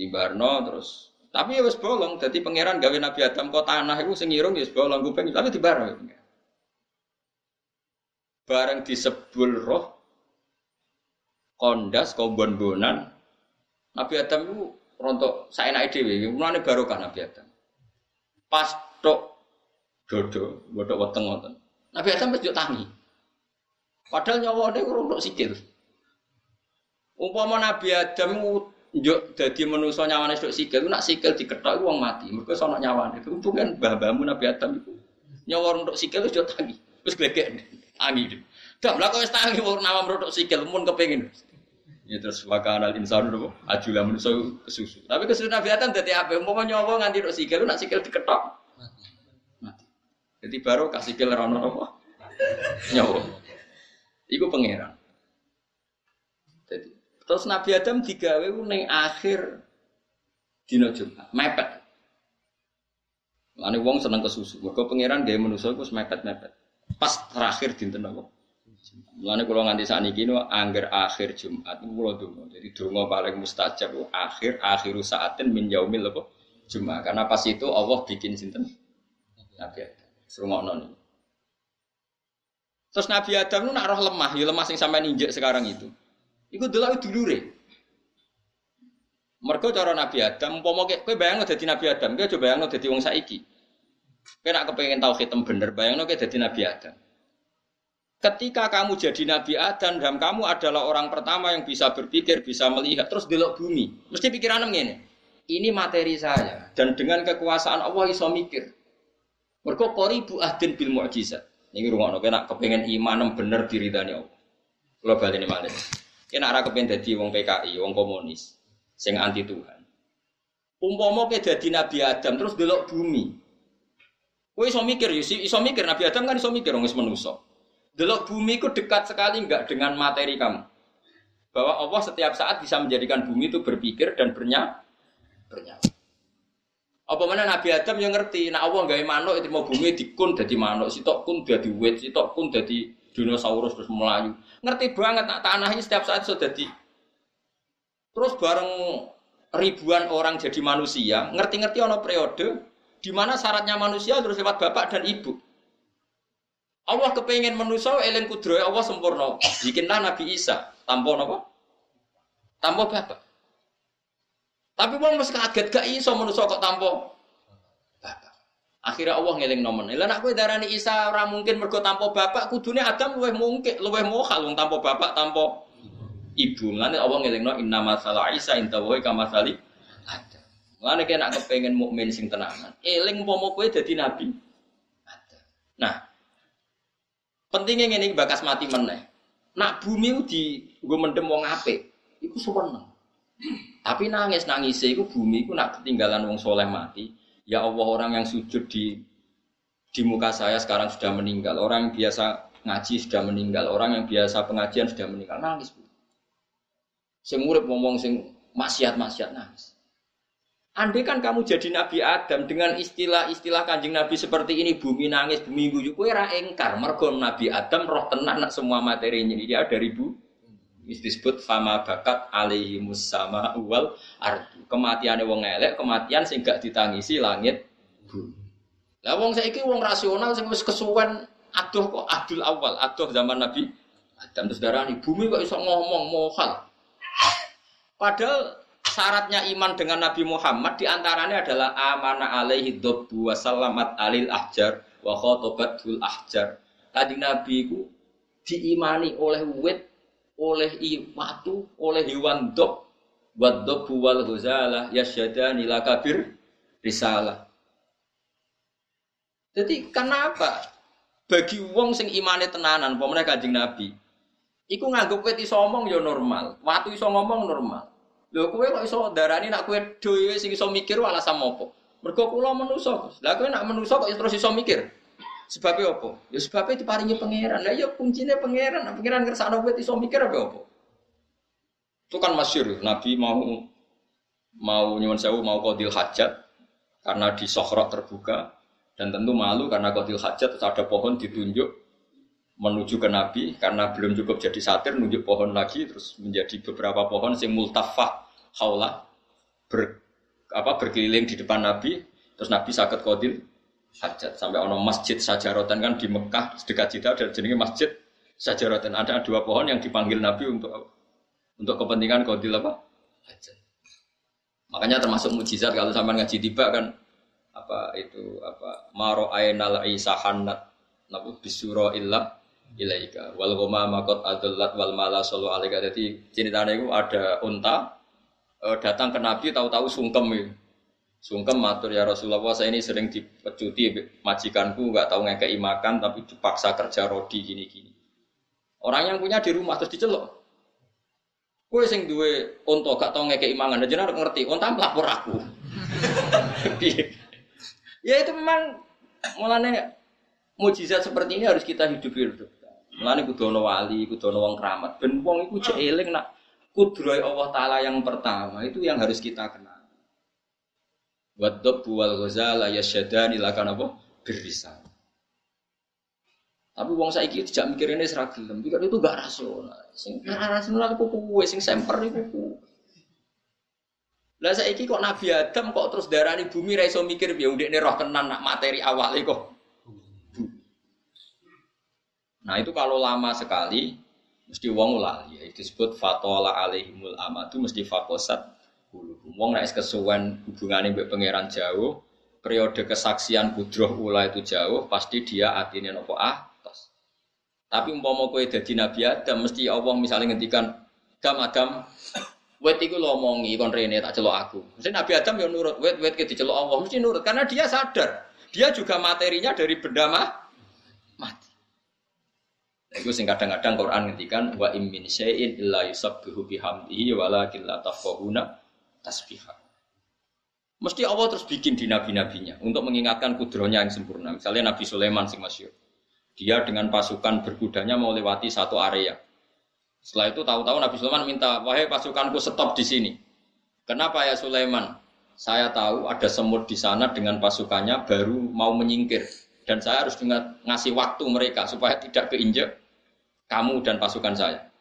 di Barno terus tapi ya wis bolong jadi pangeran gawe Nabi Adam kok tanah itu sing irung ya wis bolong kuping tapi di Barno ya bareng disebul roh kondas kobon-bonan Nabi Adam itu rontok saya naik dewi mulane barokah Nabi Adam. Pas tok dodo bodoh weteng wonten Nabi Adam wis tangi. Padahal nyawa dia kurang sikil. Umpama Nabi Adam njuk dadi manusa nyawane sik sikil, nak sikil diketok wong mati. Mergo sono nyawane. Untung kan mbah-mbahmu Nabi Adam iku nyawar untuk sikil wis tangi. Wis glegek tangi. Lha kok wis tangi wong nama untuk sikil mun kepengin. Ya terus wakana insan dulu ajulah manusia kesusu. Tapi kesusu Nabi Adam dadi apa? Umpama nyawa nganti untuk sikil, nak sikil diketok mati. Jadi baru kasih sikil rono apa? Nyawa. Iku pangeran. Terus Nabi Adam digawe ning akhir dina Jumat, mepet. Lane wong seneng kesusu. Mergo pangeran gawe manusa iku mepet-mepet. Pas terakhir dinten apa? Mulane kula nganti sakniki no angger akhir Jumat kula donga. Jadi donga paling mustajab akhir akhiru saatin min yaumil apa? Jumat. Karena pas itu Allah bikin sinten? Nabi Adam. Serungokno nih. Terus Nabi Adam itu nak roh lemah, ya lemah sing sampai injek sekarang itu. Iku delok dulure. Mergo cara Nabi Adam, umpama kowe bayangno dadi Nabi Adam, kowe coba bayangno dadi wong saiki. Kowe nak kepengin tauhid bener, bayangno kowe dadi Nabi Adam. Ketika kamu jadi Nabi Adam dan kamu adalah orang pertama yang bisa berpikir, bisa melihat, terus delok bumi. Mesti pikiran ini. Ini materi saya dan dengan kekuasaan Allah iso mikir. Mergo qoribu ahdin bil mu'jizat. Ini rumah nak kepengen iman bener diridani Allah. Balik ini malah. Kena arah kepengen jadi wong PKI, wong komunis, sing anti Tuhan. Umpama ke jadi Nabi Adam terus delok bumi. Kowe iso mikir, iso mikir Nabi Adam kan iso mikir wong wis. Delok bumi itu dekat sekali enggak dengan materi kamu. Bahwa Allah setiap saat bisa menjadikan bumi itu berpikir dan bernya bernyawa. Apa mana Nabi Adam yang ngerti, nah Allah nggak manuk itu mau bumi dikun jadi manuk, sitok kun jadi wet, sitok kun jadi dinosaurus terus melayu. Ngerti banget nak tanah ini setiap saat sudah di. Terus bareng ribuan orang jadi manusia, ngerti-ngerti ono periode di mana syaratnya manusia terus lewat bapak dan ibu. Allah kepengen manusia eling kudro Allah sempurna. Bikinlah Nabi Isa tanpa apa? Tanpa bapak. Tapi wong mesti kaget gak iso manusia kok tanpa. Akhirnya Allah ngeling nomen. Lah nak kowe darani Isa ora mungkin mergo tanpa bapak, kudune Adam luwih mungkin, luwih mohal wong tanpa bapak, tanpa ibu. Mulane Allah ngelingno inna masalah Isa inta wa kama sali Adam. Mulane kena kepengen mukmin sing tenanan. Eling umpama kowe dadi nabi. Nah, Pentingnya ini bakas mati meneh. Nak bumi di gue mendem wong apik, iku seneng. Tapi nangis nangis iku bumi iku nak ketinggalan wong soleh mati. Ya Allah orang yang sujud di di muka saya sekarang sudah meninggal. Orang yang biasa ngaji sudah meninggal. Orang yang biasa pengajian sudah meninggal. Nangis bu. Sing urip ngomong sing maksiat maksiat nangis. Andai kan kamu jadi Nabi Adam dengan istilah-istilah kanjeng Nabi seperti ini, bumi nangis, bumi guyu, kue ra engkar. Mergo Nabi Adam roh tenang nak semua materinya dia dari bu. disebut fama bakat alaihi musama wal ardu. Kematiannya wong elek, kematian sing gak ditangisi langit. Lah wong saiki wong rasional sing wis kesuwen aduh kok adul awal, aduh zaman Nabi Adam terus darani bumi kok iso ngomong mohal. Padahal syaratnya iman dengan Nabi Muhammad di antaranya adalah amana alaihi dobbu wa salamat alil ahjar wa khotobatul ahjar. Tadi Nabi itu diimani oleh wit, oleh watu, oleh hewan dob, buat dobbu wal yasyadani nila kabir risalah. Jadi kenapa bagi wong sing imane tenanan, pemenang kanjeng Nabi, iku nganggep wit iso ngomong ya normal, watu iso ngomong normal. Lho kowe kok iso darani nak kowe dhewe sing iso mikir alasan apa? Mergo kula Gus. Lah kowe nak manusa kok terus iso mikir? Sebabnya apa? Ya sebabnya diparingi pangeran. Lah ya kuncinya pangeran. Pangeran ngersakno kowe iso mikir apa apa? Itu kan masyur, Nabi mau mau nyuwun sewu mau kodil hajat karena di sohrok terbuka dan tentu malu karena kodil hajat terus ada pohon ditunjuk menuju ke Nabi karena belum cukup jadi satir nunjuk pohon lagi terus menjadi beberapa pohon sing multafah haula ber, apa berkeliling di depan Nabi terus Nabi sakit kodil hajat. Sampai ono masjid sajarotan kan di Mekah dekat Jeddah ada jenis masjid sajarotan ada dua pohon yang dipanggil Nabi untuk untuk kepentingan kodil apa? Hajat makanya termasuk mujizat kalau sampai ngaji tiba kan apa itu apa maro ainal isahanat nabu bisuro illah ilaika. Wal goma makot adullat wal mala solo alika jadi ceritanya itu ada unta eh, datang ke Nabi tahu-tahu sungkem ya. sungkem matur ya Rasulullah saya ini sering dipecuti majikanku nggak tahu ngekei makan tapi dipaksa kerja rodi gini-gini. Orang yang punya di rumah terus dicelok Kue sing duwe unta gak tau ngekei mangan, jenengan ngerti, unta melapor aku. ya itu memang mulane mujizat seperti ini harus kita hidup hidup. Mulane kudu ana wali, kudu ana wong keramat. Ben wong iku jek eling nak kudroy Allah taala yang pertama itu yang harus kita kenal. Wadab wal ghazala yasyadani lakan apa? Birisan. Tapi wong saiki tidak mikir ini seragam, juga itu gak rasional. Sing rasional itu kuwe, sing semper itu kuwe. Lah saiki kok Nabi Adam kok terus darani bumi ra iso mikir piye ndekne roh tenan nak materi awal kok Nah itu kalau lama sekali mesti wong lali ya. Disebut fatola alaihimul amatu mesti fakosat huluhum. Wong nek kesuwen hubungane mbek pangeran jauh, periode kesaksian budroh ula itu jauh, pasti dia atine nopo atas. Tapi umpama kowe dadi nabi Adam mesti Allah misalnya ngendikan Adam Adam wet iku lomongi kon rene tak celok aku. Mesti Nabi Adam ya nurut, wet wet ke dicelok Allah mesti nurut karena dia sadar. Dia juga materinya dari benda mah mati. Itu sing kadang-kadang Quran ngendikan wa im min syai'in illa yusabbihu bihamdihi walakin la tafqahuna tasbihah. Mesti Allah terus bikin di nabi-nabinya untuk mengingatkan kudronya yang sempurna. Misalnya Nabi Sulaiman sing masyur. Dia dengan pasukan berkudanya mau lewati satu area. Setelah itu tahu-tahu Nabi Sulaiman minta, wahai pasukanku stop di sini. Kenapa ya Sulaiman? Saya tahu ada semut di sana dengan pasukannya baru mau menyingkir dan saya harus ngasih waktu mereka supaya tidak keinjak kamu dan pasukan saya.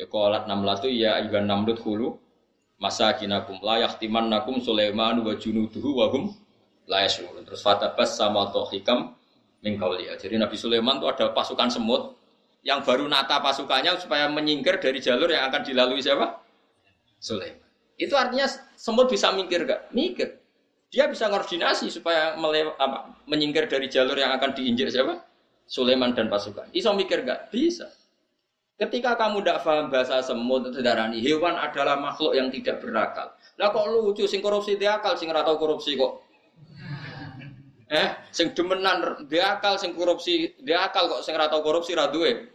Ya qalat namlatu ya ayyuhan namlut hulu masa kinakum la nakum Sulaiman wa junuduhu wa hum. Terus fatabas sama tohikam min Jadi Nabi Sulaiman itu ada pasukan semut yang baru nata pasukannya supaya menyingkir dari jalur yang akan dilalui siapa? Sulaiman. Itu artinya semut bisa mikir gak? Mikir. Dia bisa koordinasi supaya melew, apa, menyingkir dari jalur yang akan diinjak siapa? Sulaiman dan pasukan. Iso mikir gak? Bisa. Ketika kamu tidak paham bahasa semut itu darani hewan adalah makhluk yang tidak berakal. Lah kok lucu sing korupsi dia akal sing ratau korupsi kok. Eh, sing demenan dia akal sing korupsi dia akal kok sing ratau korupsi ra duwe.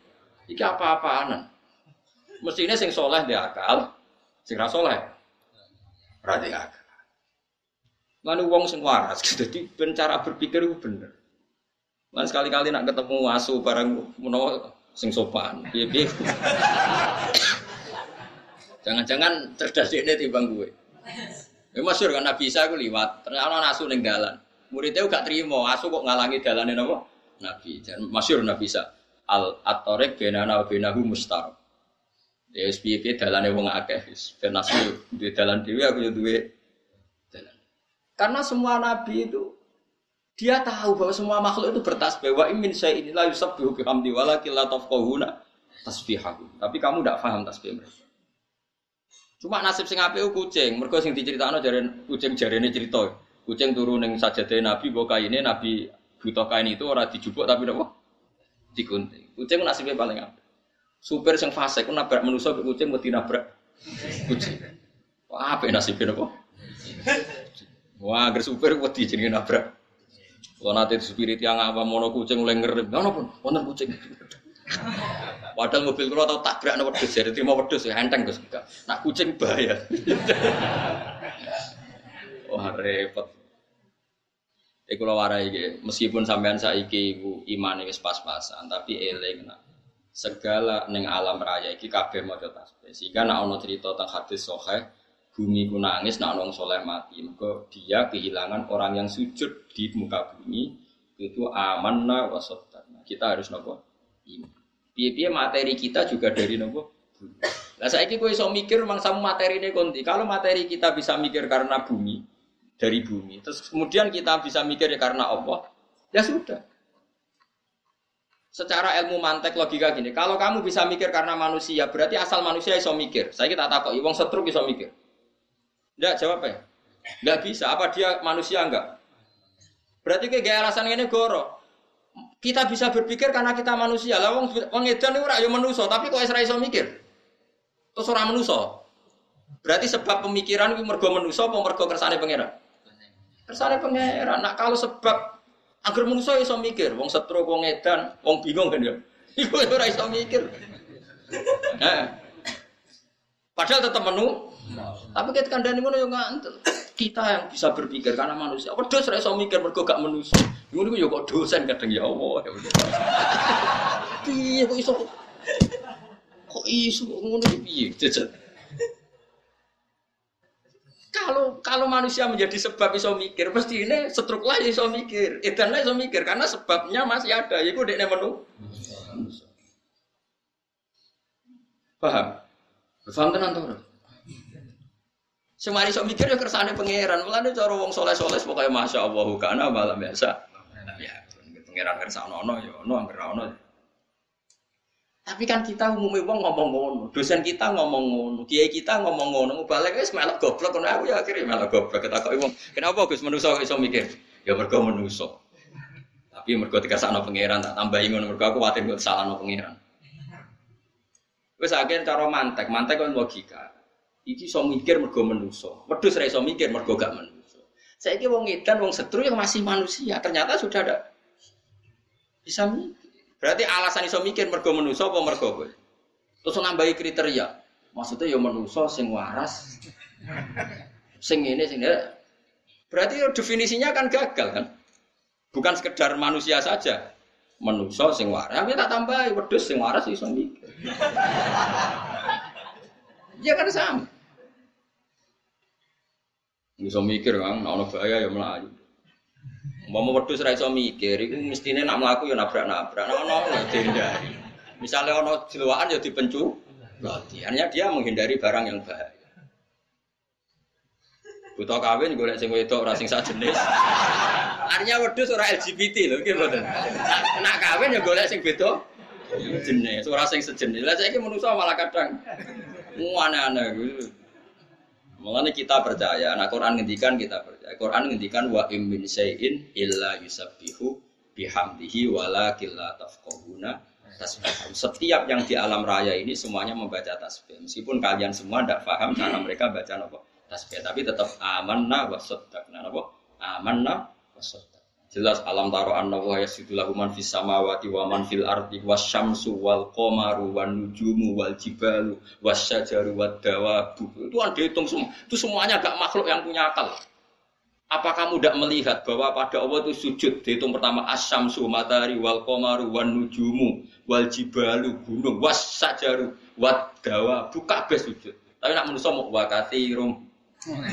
Iki apa-apaanan. Mestinya sing soleh dia akal, sing ra soleh ra akal. Lalu wong sing waras, jadi cara berpikir itu bener. Lan sekali-kali nak ketemu asu barang menawa sing sopan. Piye Jangan-jangan cerdas ini timbang gue. Ya masyur kan Nabi Isa aku liwat, ternyata asu ning dalan. Muridnya gak terima, asu kok ngalangi dalane napa? Nabi. Dan masyur Nabi Isa. Al atorek benana benahu mustar. Ya SPP dalane wong akeh, ben asu di dalan dhewe aku yo duwe karena semua nabi itu dia tahu bahwa semua makhluk itu bertasbih. Wa imin saya inilah yusabbihu bihamdi walakin la tafqahuna tasbihahu. Tapi kamu tidak paham tasbih mereka. Cuma nasib sing apik kucing, mergo sing diceritakno jaren kucing jarene cerita. Kucing turun ning sajade Nabi mbok kaine Nabi butuh kain itu ora dijupuk tapi napa? Digunting. Kucing nasibnya paling apik. Supir sing fasik ku nabrak manusa kucing mesti nabrak kucing. Wah, apik nasibnya napa? Wah, agar supir wedi jenenge nabrak. Kalau nanti spirit yang apa mono kucing mulai ngerem, mana pun, wonten kucing. Padahal mobil kalau tau tabrak nopo wedhus, jadi terima wedhus ya enteng Gus. Nak kucing bahaya. Wah repot. Iku lho warai iki, meskipun sampean saiki iku imane wis pas-pasan, tapi eling nak. Segala ning alam raya iki kabeh maca tasbih. Sehingga nek ana cerita tentang hadis sahih, bumi ku nangis nak nong soleh mati. Maka dia kehilangan orang yang sujud di muka bumi itu amanna wasotana kita harus nopo? Ini piye materi kita juga dari nopo? Nah saya kira iso mikir memang sama materi ini konti. Kalau materi kita bisa mikir karena bumi dari bumi, terus kemudian kita bisa mikir karena Allah, ya sudah. Secara ilmu mantek logika gini, kalau kamu bisa mikir karena manusia, berarti asal manusia iso mikir. Saya kita takut, wong setruk iso mikir. Enggak jawab ya? Enggak bisa. Apa dia manusia enggak? Berarti kayak gaya alasan ini goro. Kita bisa berpikir karena kita manusia. Lah wong wong edan ora ya manusa, tapi kok ora iso mikir. Terus ora. Berarti sebab pemikiran itu mergo manusa apa mergo kersane pangeran? Kersane pangeran. Nah kalau sebab agar manusa iso mikir, wong setro, wong edan, wong bingung kan ya. Iku ora iso mikir. Padahal tetap menu. Tapi ketika kandani ngono yo ngantel. Kita yang bisa berpikir karena manusia. Wedhus ora iso mikir mergo gak manusia. Ngono yo kok dosen kadang ya Allah. Piye kok iso kok iso ngono piye? Jajan. Kalau kalau manusia menjadi sebab iso mikir, pasti ini setruk lah iso mikir, edan lah iso mikir karena sebabnya masih ada. Iku dekne menu. Paham? Paham tenan to? Semari sok mikir ya kersane pangeran. Mulane cara wong soleh-soleh pokoke masya Allah kana malam biasa. Ya, pangeran kersane ono ya ono anggere ono. Tapi kan kita umumnya wong ngomong ngono, dosen kita ngomong ngono, kiai kita ngomong ngono, balik wis melok goblok ngono aku ya akhirnya melok goblok ketakoki wong. Kenapa Gus manusa iso mikir? Ya mergo manusa. Tapi mergo dikasakno pangeran tak tambahi ngono mergo aku kuwatir kok salahno pangeran. Wis akhirnya cara mantek, mantek kan logika. Iki iso mikir mergo manusa. Wedhus ora iso mikir mergo gak manusa. Saiki wong edan wong setru yang masih manusia, ternyata sudah ada bisa mikir. Berarti alasan iso mikir mergo manusa apa mergo kowe? Terus nambahi kriteria. Maksudnya ya manusa sing waras. Sing ini sing ini. Berarti ya definisinya kan gagal kan? Bukan sekedar manusia saja. Manusa sing waras, tapi tak tambahi wedhus sing waras iso mikir. Ya kan sama. Bisa mikir kan, ono bahaya ya melayu. Mau wedus ora iso mikir, iku mestine nak mlaku ya nabrak-nabrak. Nah ono ya dihindari. Misalnya ono jiluaan ya dipencu. Berarti artinya dia menghindari barang yang bahaya. Buta kawin golek sing wedok ora sing jenis. Artinya wedus ora LGBT lho, nggih mboten. Nak kawin ya golek sing beda jenis, ora sing sejenis. Lah saiki manusa malah kadang aneh-aneh gitu. Mengenai kita percaya, nah Quran ngendikan kita percaya. Quran ngendikan wa im min syai'in illa yusabbihu bihamdihi walakin la tafqahuna tasbih. Setiap yang di alam raya ini semuanya membaca tasbih. Meskipun kalian semua tidak paham cara mereka baca apa tasbih, tapi tetap amanna wa saddaqna apa? Jelas alam taro anna wa yasidu lahu man fis samawati wa man fil ardi wasyamsu wal qamaru wan nujumu wal jibalu wasyajaru wad dawabu. Itu kan dihitung semua. Itu semuanya gak makhluk yang punya akal. Apa kamu tidak melihat bahwa pada Allah itu sujud dihitung pertama asyamsu matahari wal qamaru wan nujumu wal jibalu gunung wasyajaru wad dawabu kabeh sujud. Tapi nak manusia mau wakati rum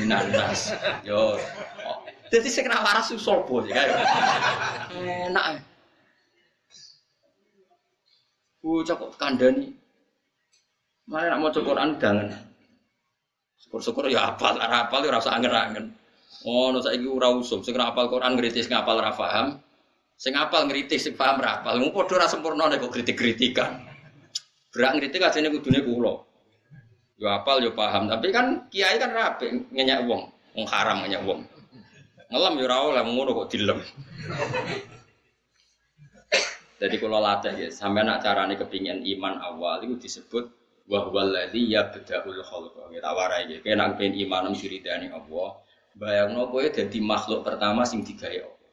minanas. Yo jadi saya kena waras sopo sih kayak. Enak. Bocah kok kandani. Mana nak mau Quran jangan. Syukur-syukur ya apal, ora apal ya ora usah angen-angen. Oh, no saiki ora usum, sing apal Quran ngritis ngapal ora paham. Sing apal ngritis sing paham apal. Mung padha ora sempurna nek kok kritik-kritikan. Berak ngritik ajene kudune kula. Ya apal ya paham, tapi kan kiai kan rapi ngenyak wong, wong haram ngenyak wong. Ngelam ya ora oleh ngono kok dilem. Jadi kalau latih ya, sampai nak carane kepingin iman awal itu disebut wa huwallazi yabda'ul khalqa. Kita warai ya, kena pengen iman diridani Allah. Bayangno kowe dadi makhluk pertama sing digawe Allah.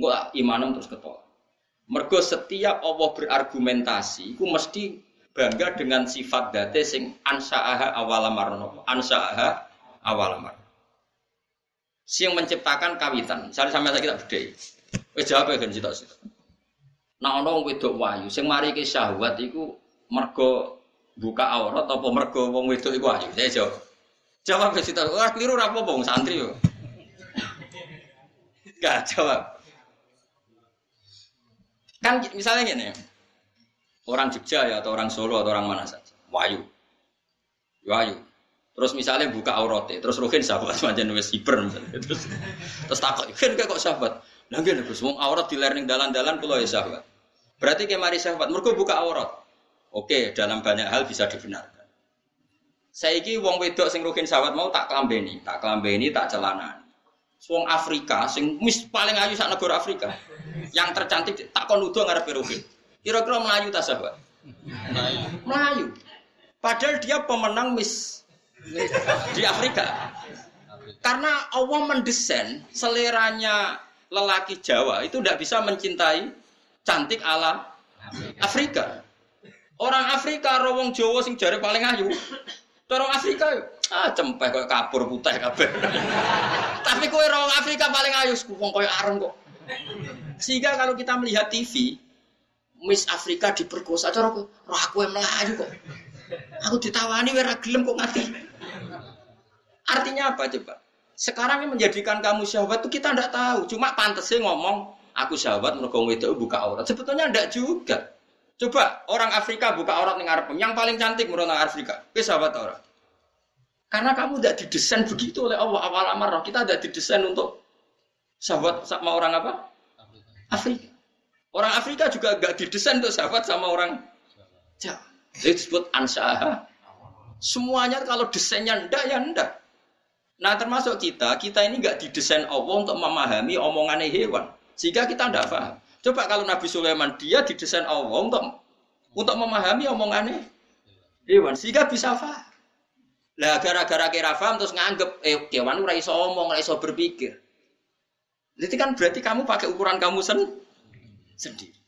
Enggak imanem terus ketolak. Mergo setiap Allah berargumentasi, iku mesti bangga dengan sifat date sing ansaaha awalamar ansaaha awalamar si yang menciptakan kawitan. Misalnya sampai kita bedai. Wes jawab ya kan cita cita. Nah ono wedok wahyu, sing mari ke syahwat iku mergo buka aurat apa mergo wong wedok iku wahyu. Saya jawab. Jawab ke cita. Wah keliru apa wong santri yo. Gak jawab. Kan misalnya gini, orang Jogja ya atau orang Solo atau orang mana saja, wahyu, wahyu. Terus misalnya buka auratnya, terus rohin sahabat macam nulis hiper. Terus terus takut, kan kok sahabat. Lagi nih, semua aurat di learning dalan-dalan pulau ya sahabat. Berarti kayak mari sahabat, mereka buka aurat. Oke, dalam banyak hal bisa dibenarkan. Saya ini wong wedok sing rohin sahabat mau tak kelambeni, tak kelambeni, tak celana. Wong Afrika sing mis paling ayu sak negara Afrika. Yang tercantik tak kon nuduh ngarep Rohit. Kira-kira Melayu ta sahabat? Melayu. Melayu. Padahal dia pemenang Miss di Afrika. Karena Allah mendesain seleranya lelaki Jawa itu tidak bisa mencintai cantik ala Afrika. Orang Afrika rawong Jawa sing jari paling ayu. Orang Afrika ah cempeh kok kapur putih kabeh. Tapi kowe rawong Afrika paling ayu wong koyo areng kok. Sehingga kalau kita melihat TV Miss Afrika diperkosa cara aku, roh aku yang melayu kok. Aku ditawani ora gelem kok ngerti. Artinya apa coba? Sekarang yang menjadikan kamu syahwat itu kita tidak tahu. Cuma pantasnya ngomong, aku syahwat mergo itu buka aurat. Sebetulnya tidak juga. Coba orang Afrika buka aurat ning arep. Yang paling cantik menurut orang Afrika. Kowe syahwat orang. Karena kamu tidak didesain begitu oleh Allah awal amar. Kita tidak didesain untuk syahwat sama orang apa? Afrika. Orang Afrika juga gak didesain untuk sahabat sama orang Jawa. Itu disebut ansaha. Semuanya kalau desainnya ndak ya ndak. Nah termasuk kita, kita ini nggak didesain Allah untuk memahami omongannya hewan. Sehingga kita tidak paham. Coba kalau Nabi Sulaiman, dia didesain Allah untuk untuk memahami omongannya hewan. Sehingga bisa paham. Lah gara-gara kira paham terus nganggep, eh hewan ora iso omong, ora iso berpikir. Jadi kan berarti kamu pakai ukuran kamu sen sendiri.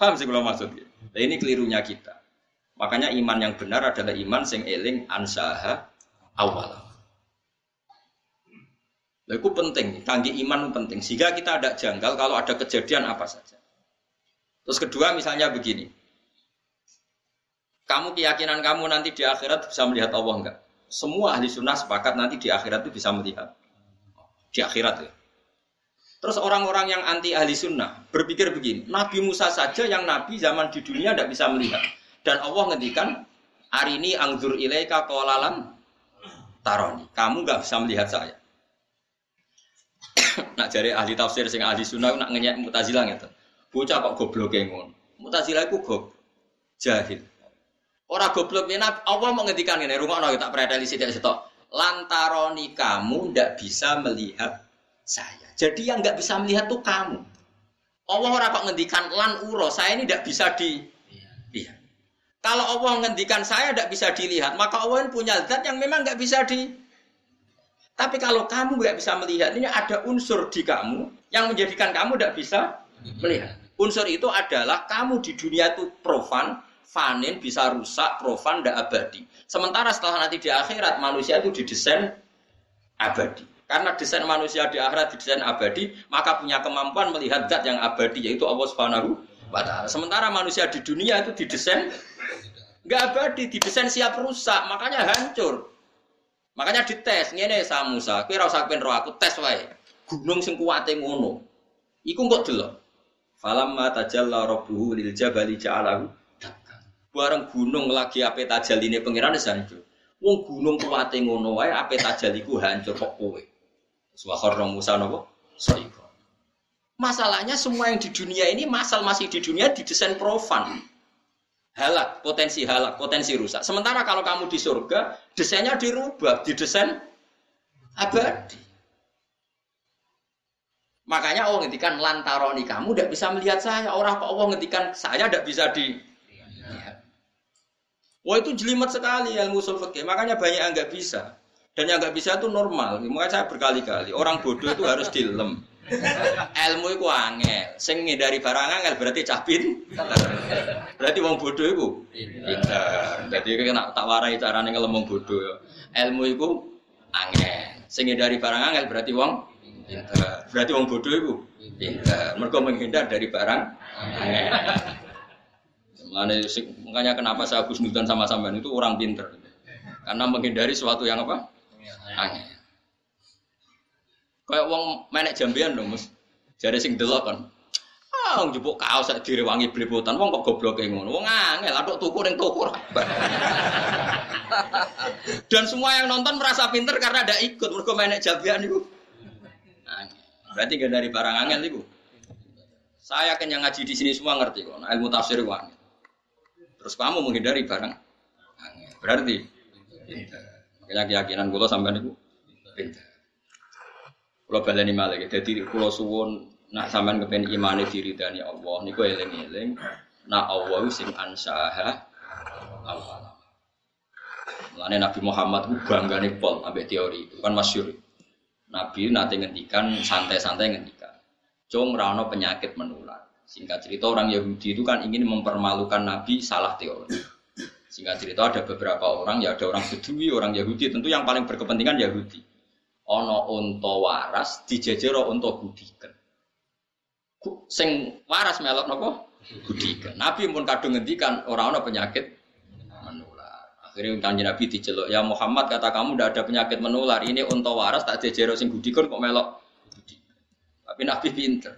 Paham sih kalau maksudnya? Nah, ini kelirunya kita. Makanya iman yang benar adalah iman sing eling ansaha awal. Nah, itu penting, tanggi iman penting. Sehingga kita ada janggal kalau ada kejadian apa saja. Terus kedua misalnya begini. Kamu keyakinan kamu nanti di akhirat bisa melihat Allah enggak? Semua ahli sunnah sepakat nanti di akhirat itu bisa melihat. Di akhirat ya. Terus orang-orang yang anti ahli sunnah berpikir begini, Nabi Musa saja yang nabi zaman di dunia tidak bisa melihat. Dan Allah ngendikan, hari ini angzur ilaika kolalan taroni. Kamu nggak bisa melihat saya nak jari ahli tafsir sing ahli sunnah nak ngenyek mutazilah gitu. Bocah kok goblok ngono. Mutazilah iku goblok. Jahil. Orang goblok ini Allah mau ngedikan ini rumah no tak sini sitok. Lantaroni kamu ndak bisa melihat saya. Jadi yang nggak bisa melihat tuh kamu. Allah orang kok ngendikan lan uro saya ini tidak bisa di lihat. Kalau Allah ngendikan saya tidak bisa dilihat, maka Allah punya zat yang memang nggak bisa di tapi kalau kamu nggak bisa melihat, ini ada unsur di kamu yang menjadikan kamu tidak bisa melihat. Unsur itu adalah kamu di dunia itu profan, fanin, bisa rusak, profan, tidak abadi. Sementara setelah nanti di akhirat, manusia itu didesain abadi. Karena desain manusia di akhirat didesain abadi, maka punya kemampuan melihat zat yang abadi, yaitu Allah Subhanahu wa Ta'ala. Sementara manusia di dunia itu didesain nggak abadi, didesain siap rusak, makanya hancur. Makanya dites ngene sa Musa, kowe ora usah roh aku tes wae. Gunung sing kuwate ngono. Iku kok delok. Falamma tajalla rabbuhu lil jabali ja'alahu Bareng gunung lagi ape tajaline pangeran hancur. Wong gunung kuwate ngono wae ape tajaliku hancur kok kowe. Subhanallah Musa napa? Saiko. Masalahnya semua yang di dunia ini masal masih di dunia didesain profan halak, potensi halak, potensi rusak. Sementara kalau kamu di surga, desainnya dirubah, didesain abadi. Makanya Allah ngendikan lantaroni kamu tidak bisa melihat saya. Orang kok Allah ngendikan saya tidak bisa di Wah itu jelimet sekali ilmu usul fikih. Makanya banyak yang nggak bisa. Dan yang nggak bisa itu normal. Makanya saya berkali-kali orang bodoh itu harus dilem. Ilmu itu angel. Sing dari barang angel berarti capin. Berarti wong bodoh itu pinter. Jadi kena tak warai carane wong bodoh. Ilmu itu angel. Sing dari barang angel berarti wong pinter. Berarti wong bodoh itu pinter. Mereka menghindar dari barang angel. Makanya kenapa saya Gus Nudan sama sampean itu orang pinter. Karena menghindari sesuatu yang apa? Angel. Kayak wong menek jambian dong, Mus. Jare sing delok kan. Ah, njupuk kaos sak direwangi bliputan, wong kok gobloke ngono. Wong angel atuk tuku ning toko Dan semua yang nonton merasa pinter karena ada ikut mergo menek jambian itu. Berarti gak dari barang angel itu. Saya kan yang ngaji di sini semua ngerti kok, ilmu tafsir wangi. Terus kamu menghindari barang angel. Berarti. Makanya keyakinan gue sampai itu pinter. Kalau baleni malah jadi kulo suwun nak sampean kepen imane diridani Allah niku eling-eling nak Allah sing ansaha awal. Mulane Nabi Muhammad ku banggane pol ambek teori itu kan masyhur. Nabi nanti ngendikan santai-santai ngendikan. Cung rano penyakit menular. Singkat cerita orang Yahudi itu kan ingin mempermalukan Nabi salah teori. Singkat cerita ada beberapa orang, ya ada orang Bedui, orang Yahudi, tentu yang paling berkepentingan Yahudi ana unta waras dijejero unta gudiken. Sing waras melok napa? Gudiken. Nabi pun kadung ngendikan ora ana penyakit menular. Akhirnya kanjeng Nabi diceluk, "Ya Muhammad, kata kamu tidak ada penyakit menular. Ini unta waras tak jejero sing gudiken kok melok gudiken." Tapi Nabi pinter.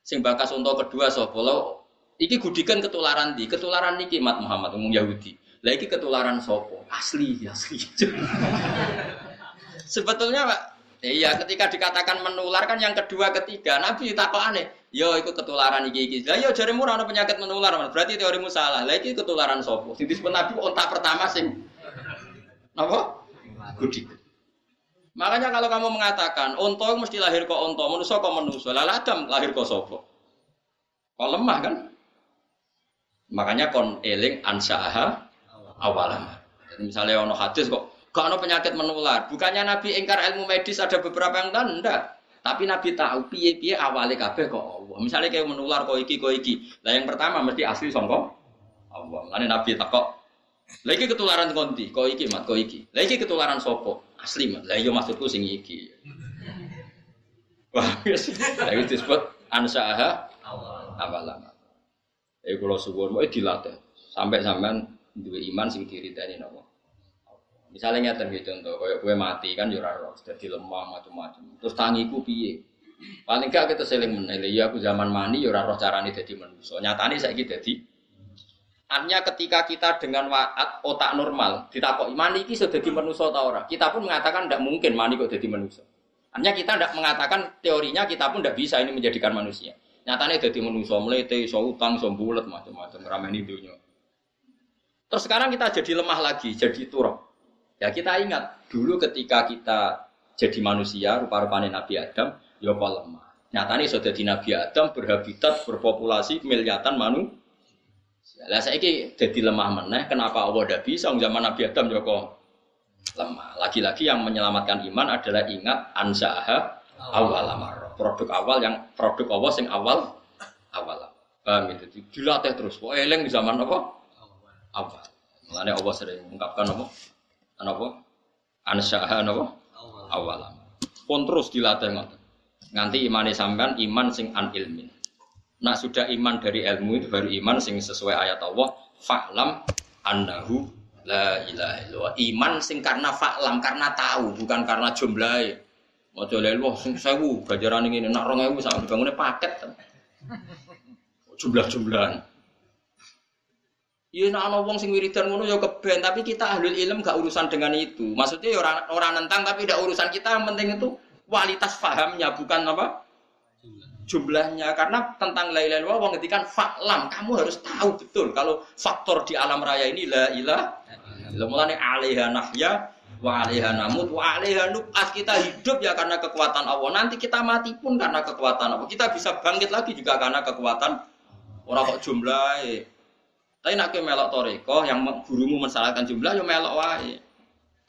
Sing bakas unta kedua sapa? Iki gudikan ketularan di, ketularan niki Mat Muhammad umum Yahudi. Lah iki ketularan sopo? Asli, asli. Sebetulnya Pak, iya ketika dikatakan menular kan yang kedua ketiga Nabi takut aneh. Yo ikut ketularan iki iki. Lah yo jarimu ora penyakit menular, berarti teorimu salah. Lah iki ketularan sopo? Sing disebut Nabi ontak pertama sing apa? Gudik. Makanya kalau kamu mengatakan onto mesti lahir kok onto, manusia kok manusia, lah Adam lahir kok sopo? Kok lemah kan? Makanya kon eling ansaha awalan. Jadi misalnya ono hadis kok Gak ada penyakit menular. Bukannya Nabi ingkar ilmu medis ada beberapa yang tahu. Tapi Nabi tahu piye-piye awalnya kabeh kok Allah. Misalnya kayak menular kok iki kok iki. Lah yang pertama mesti asli songkok Allah. Lalu Nabi takok lagi ketularan konti, kok iki mat, kok iki. Lagi ketularan sopo, asli mat. Lah iya maksudku sing iki. Wah, lagi disebut ansaha awalan. Eh kalau suwun mau dilatih sampai sampean dua iman sing diridani nopo. Misalnya nyata gitu contoh, kayak gue mati kan jurah roh, jadi lemah macam-macam. Terus tangiku piye? Paling gak kita seling menilai, ya aku zaman mani jurah roh caranya jadi manusia. Nyatanya saya gitu jadi. Artinya ketika kita dengan waat otak normal, kok mani ini sudah jadi manusia atau orang, kita pun mengatakan tidak mungkin mani kok jadi manusia. Artinya kita tidak mengatakan teorinya kita pun tidak bisa ini menjadikan manusia. Nyatanya jadi manusia melete, so utang, so bulat macam-macam ramen dunia. Terus sekarang kita jadi lemah lagi, jadi turun. Ya kita ingat dulu ketika kita jadi manusia rupa-rupanya Nabi Adam, ya apa lemah. Nyatanya sudah di Nabi Adam berhabitat berpopulasi miliatan manusia. Lah saya ini jadi lemah meneh. Kenapa Allah tidak bisa? Zaman Nabi Adam ya kok lemah. Lagi-lagi yang menyelamatkan iman adalah ingat ansaha awal amar. Produk awal yang produk Allah sing awal awal. Paham itu? Dilatih terus. Kok eleng di zaman apa? Awal. Mengenai Allah sering mengungkapkan apa? Anapa? Ansyaha napa? Awal. Pun terus dilatih ngoten. Nganti imane sampean iman sing an ilmin. Nah sudah iman dari ilmu itu baru iman sing sesuai ayat Allah. Fa'lam annahu la ilaha illallah. Iman sing karena fa'lam karena tahu bukan karena jumlahe. Maca lha wah sing 1000 ganjaran ngene nak 2000 sak dibangune paket. Jumlah-jumlahan. Ya nek ana wong sing wiridan ngono ya keben, tapi kita ahlul ilm gak urusan dengan itu. Maksudnya ya orang orang nentang tapi tidak urusan kita, yang penting itu kualitas fahamnya bukan apa? jumlahnya. Karena tentang la illallah wong ngetikan faklam. Kamu harus tahu betul kalau faktor di alam raya ini la ilaha mulane alaiha nahya wa alaiha namut wa alaiha kita hidup ya karena kekuatan Allah. Nanti kita mati pun karena kekuatan Allah. Kita bisa bangkit lagi juga karena kekuatan orang kok jumlah tapi nak ke melok toriko yang gurumu mensalahkan jumlah, yo melok wae.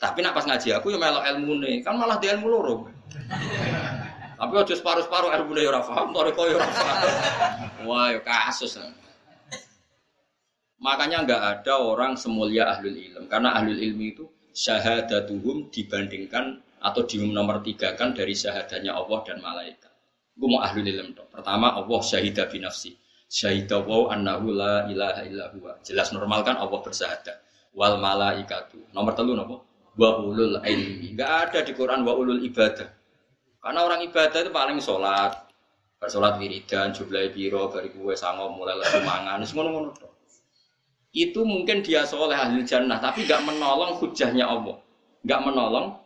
Tapi nak pas ngaji aku yo melok ilmu nih, kan malah dia ilmu loro. Tapi aja separuh-separuh ilmu nih ora paham, toriko yo ora paham. Wah, yo kasus. Makanya nggak ada orang semulia ahlul ilm, karena ahlul ilmi itu syahadatuhum dibandingkan atau di nomor tiga kan dari syahadanya Allah dan malaikat. Gue mau ahlul ilm dong. Pertama Allah syahidah binafsi Syahidah wa annahu la ilaha illa huwa. Jelas normal kan Allah bersahadat. Wal malaikatu. Nomor telu nopo? Wa ulul ilmi. Enggak ada di Quran wa ulul ibadah. Karena orang ibadah itu paling sholat. Bersolat wiridan, jumlah biro, dari kue sango, mulai lesu mangan, ngono-ngono. Itu mungkin dia soleh ahli jannah, tapi gak menolong hujahnya Allah. Gak menolong.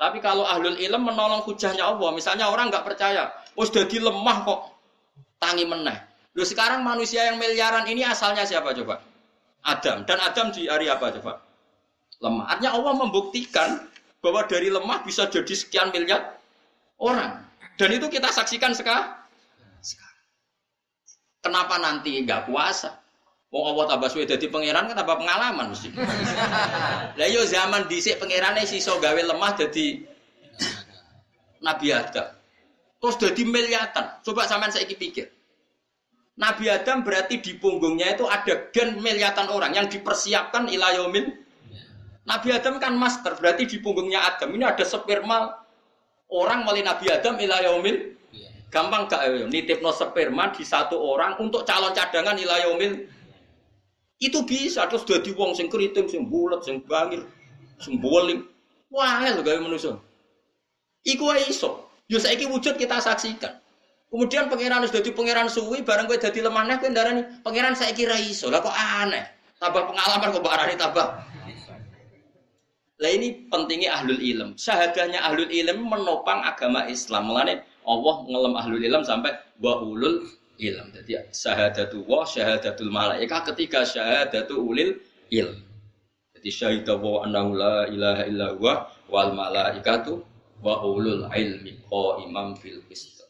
Tapi kalau ahlul ilm menolong hujahnya Allah, misalnya orang nggak percaya, oh sudah lemah kok, tangi meneh. Lu sekarang manusia yang miliaran ini asalnya siapa coba? Adam. Dan Adam di hari apa coba? Lemah. Artinya Allah membuktikan bahwa dari lemah bisa jadi sekian miliar orang. Dan itu kita saksikan sekarang. Kenapa nanti nggak puasa? Wong Allah tambah suwe dadi pangeran kan tambah pengalaman mesti. Lah yo zaman dhisik pangerane siso gawe lemah dadi Nabi Adam. Terus dadi miliatan. Coba sampean saiki pikir. Nabi Adam berarti di punggungnya itu ada gen miliatan orang yang dipersiapkan ilayomin. Nabi Adam kan master, berarti di punggungnya Adam ini ada sperma orang melalui Nabi Adam ilayomin. Gampang gak nitip no sperma di satu orang untuk calon cadangan ilayomin itu bisa terus dadi wong sing keriting, sing bulat, sing bangir, sing boling. Wah, lho gawe manusa. Iku iso. Yo saiki wujud kita saksikan. Kemudian pangeran sudah jadi pangeran suwi, bareng gue jadi lemah nih, gue nih pangeran saya kira iso. Lah kok aneh? Tambah pengalaman kok barani tambah. Lah ini pentingnya ahlul ilm. Syahadahnya ahlul ilm menopang agama Islam. Mulane Allah ngelem ahlul ilm sampai wa ulul ilm. Jadi syahadatu wa syahadatul malaika ketika syahadatu ulil ilm. Jadi syahidah wa annahu la ilaha illa huwa wal malaikatu wa ulul ilmi imam fil qist.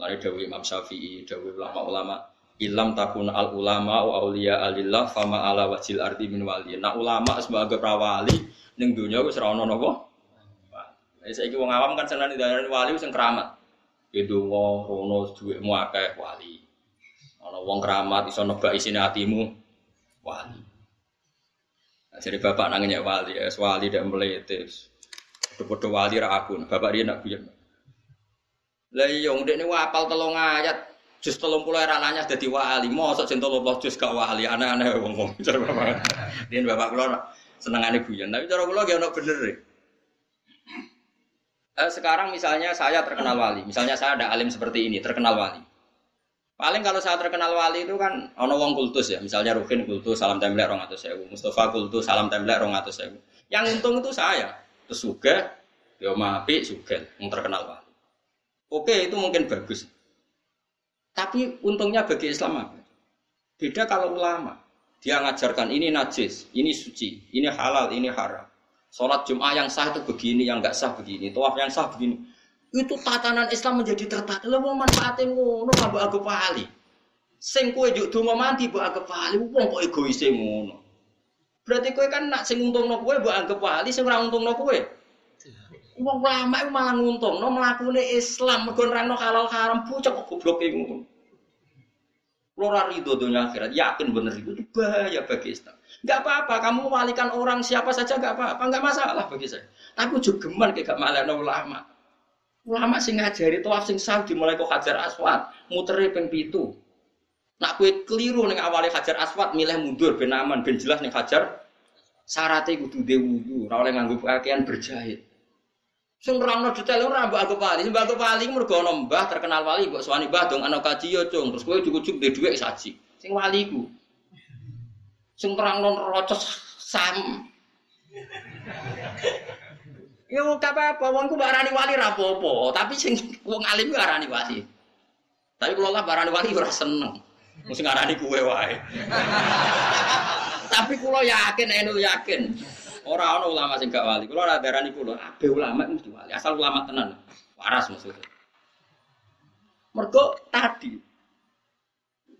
Lari dawi Imam Syafi'i, dawi ulama-ulama ilam takun al ulama wa aulia alillah fama ala wajil ardi min wali. Nah ulama sebagai prawali ning dunia wis ora ono napa. Saiki wong awam kan seneng didarani wali sing keramat. Kedonga rono dhuwitmu akeh wali. Ana wong keramat iso nebak isine atimu wali. Nah, jadi bapak nangnya wali, es wali dan meletes. Podo wali ra aku, bapak dia nak biyen. Lah iya ndek niku apal telung ayat. Jus puluh era nanya jadi wali, mosok telung puluh jus gak wali, aneh-aneh wong-wong. Cara bapak, kula senengane buyen, tapi cara kula gak ono bener deh eh, sekarang misalnya saya terkenal wali, misalnya saya ada alim seperti ini, terkenal wali. Paling kalau saya terkenal wali itu kan ono wong kultus ya, misalnya Rukin kultus salam templek rong atau sewu, Mustafa kultus salam templek rong atau sewu. Yang untung itu saya, terus juga, yo mapi juga, yang terkenal wali. Oke itu mungkin bagus, tapi untungnya bagi Islam apa? Beda kalau ulama, dia ngajarkan ini najis, ini suci, ini halal, ini haram. Sholat Jum'ah yang sah itu begini, yang nggak sah begini. Tawaf yang sah begini. Itu tatanan Islam menjadi tertata. Lo mau manfaatin ngono mbok aku pali. Sing kowe juk donga mandi mbok anggap pali. Wong kok egois ngono. Berarti kowe kan nak sing untungno kowe mbok anggap pali, sing ora untungno kowe. Wong lama itu malah nguntungno mlakune Islam mergo nerangno halal haram pucuk kok gobloke ngono. Lora ridho dunia akhirat, yakin bener itu, itu bahaya bagi Islam. Gak apa-apa, kamu walikan orang siapa saja gak apa-apa, gak masalah bagi saya. Tapi juga geman kayak gak malah ulama. Ulama sing ngajari tuh sing sah dimulai kok hajar aswat, muteri ping pitu. Nak kue keliru nih awalnya hajar aswat, milih mundur ben aman, ben jelas nih hajar. Syaratnya kudu dewu, ora oleh nganggo pakaian berjahit. Sing nerangno detail ora mbok aku wali, mbok aku mergo ana mbah terkenal wali mbok suwani mbah dong ana kaji yo cung, terus kowe cukup duwe dhuwit saji. Sing wali ku. Sing terangno rocos sam. Yo gak apa-apa, wong ku barani wali ra apa-apa, tapi sing wong alim ku arani wali. Tapi kalau lah barani wali ora seneng. Mesti ngarani kuwe wae. tapi kulo yakin, enu yakin. Orang orang ulama sing gak wali. Kalau ada darani kulo, abe ulama mesti wali. Asal ulama tenan. Waras maksudnya. Mergo tadi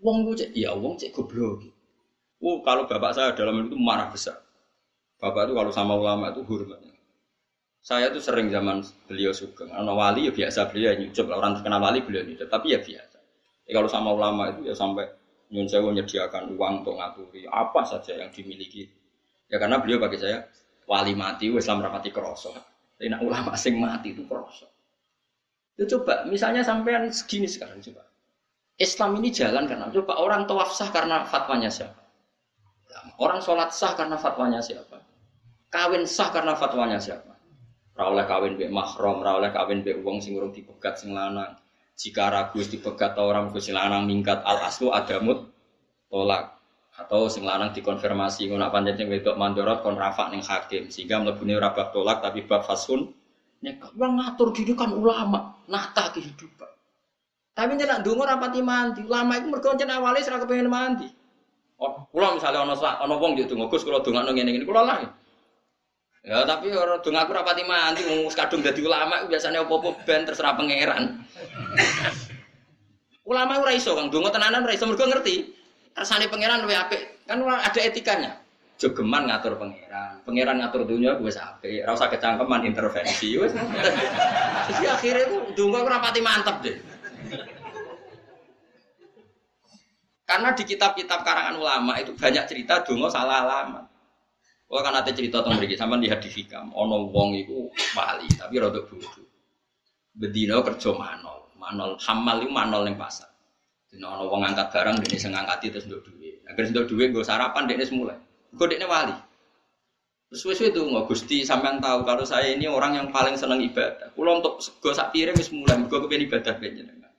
wong ku cek, ya wong cek goblok. Oh, kalau bapak saya dalam itu marah besar. Bapak itu kalau sama ulama itu hormatnya. Saya tuh sering zaman beliau sugeng. Anak wali ya biasa beliau nyucup. Orang terkenal wali beliau nyucup. Tapi ya biasa. Ya, kalau sama ulama itu ya sampai nyun saya menyediakan uang untuk ngaturi apa saja yang dimiliki Ya karena beliau bagi saya wali mati, Islam rapati kroso. Tapi nak ulama sing mati itu kroso. Ya coba, misalnya sampean segini sekarang coba. Islam ini jalan karena coba orang tawaf sah karena fatwanya siapa? Orang sholat sah karena fatwanya siapa? Kawin sah karena fatwanya siapa? Rawleh kawin be mahram, rawleh kawin be uang sing urung dipegat sing lanang. Jika ragu dipegat orang sing lanang mingkat al aslu adamut tolak atau sing lanang dikonfirmasi ngono pancen sing wedok mandorot kon rafa ning hakim. Sehingga mlebune ora bab tolak tapi bab fasun nek wong ngatur diri kan ulama nata kehidupan. Tapi nek ndonga ora pati mandi ulama iku mergo jen awale ora kepengin mandi. Oh kula misalnya ana ana wong yo donga Gus kula dongakno ngene-ngene kula lah Ya tapi orang dong aku rapati mandi wong kadung dadi ulama biasanya opo-opo ben terserah pangeran. ulama ora iso Kang, donga tenanan ora iso mergo ngerti. Kersane pangeran luwih apik. Kan ada etikanya. Jogeman ngatur pangeran, pangeran ngatur dunia gue ora usah kecangkeman intervensi wis. Jadi akhirnya tuh donga ora pati mantep deh. Karena di kitab-kitab karangan ulama itu banyak cerita donga salah alamat. Kalau kan ada cerita tentang mereka, sama lihat di hikam, ono wong itu wali, tapi rodok bodoh. Bedino kerja manol, manol hamal itu manol yang pasar. Dino ono wong angkat barang, dia sing ngangkati terus ndok duit. Agar ndok duit gue sarapan, dia semula. Gue dia wali. Terus wes itu nggak gusti sampean tahu kalau saya ini orang yang paling seneng ibadah. Kulo untuk gue sak piring wis mulai, gue kepengen ibadah jenengan.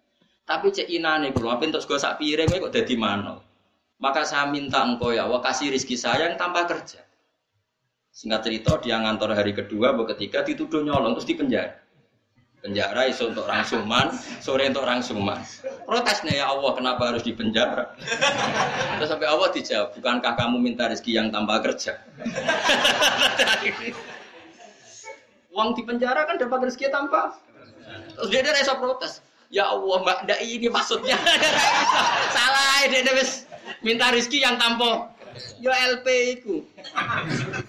Tapi cek inane kulo, apa untuk gue sak piring kok jadi manol. Maka saya minta engkau ya, wah kasih rizki saya yang tanpa kerja. Singkat cerita dia ngantor hari kedua, ketiga dituduh nyolong terus dipenjara. Penjara iso untuk orang suman, sore untuk orang suman. Protesnya ya Allah kenapa harus dipenjara? Terus sampai Allah dijawab, bukankah kamu minta rezeki yang tanpa kerja? Uang di penjara kan dapat rezeki tanpa. Terus dia ada rasa protes. Ya Allah, Mbak, ndak ini maksudnya. Salah, dia wis minta rezeki yang tanpa Yo LP itu.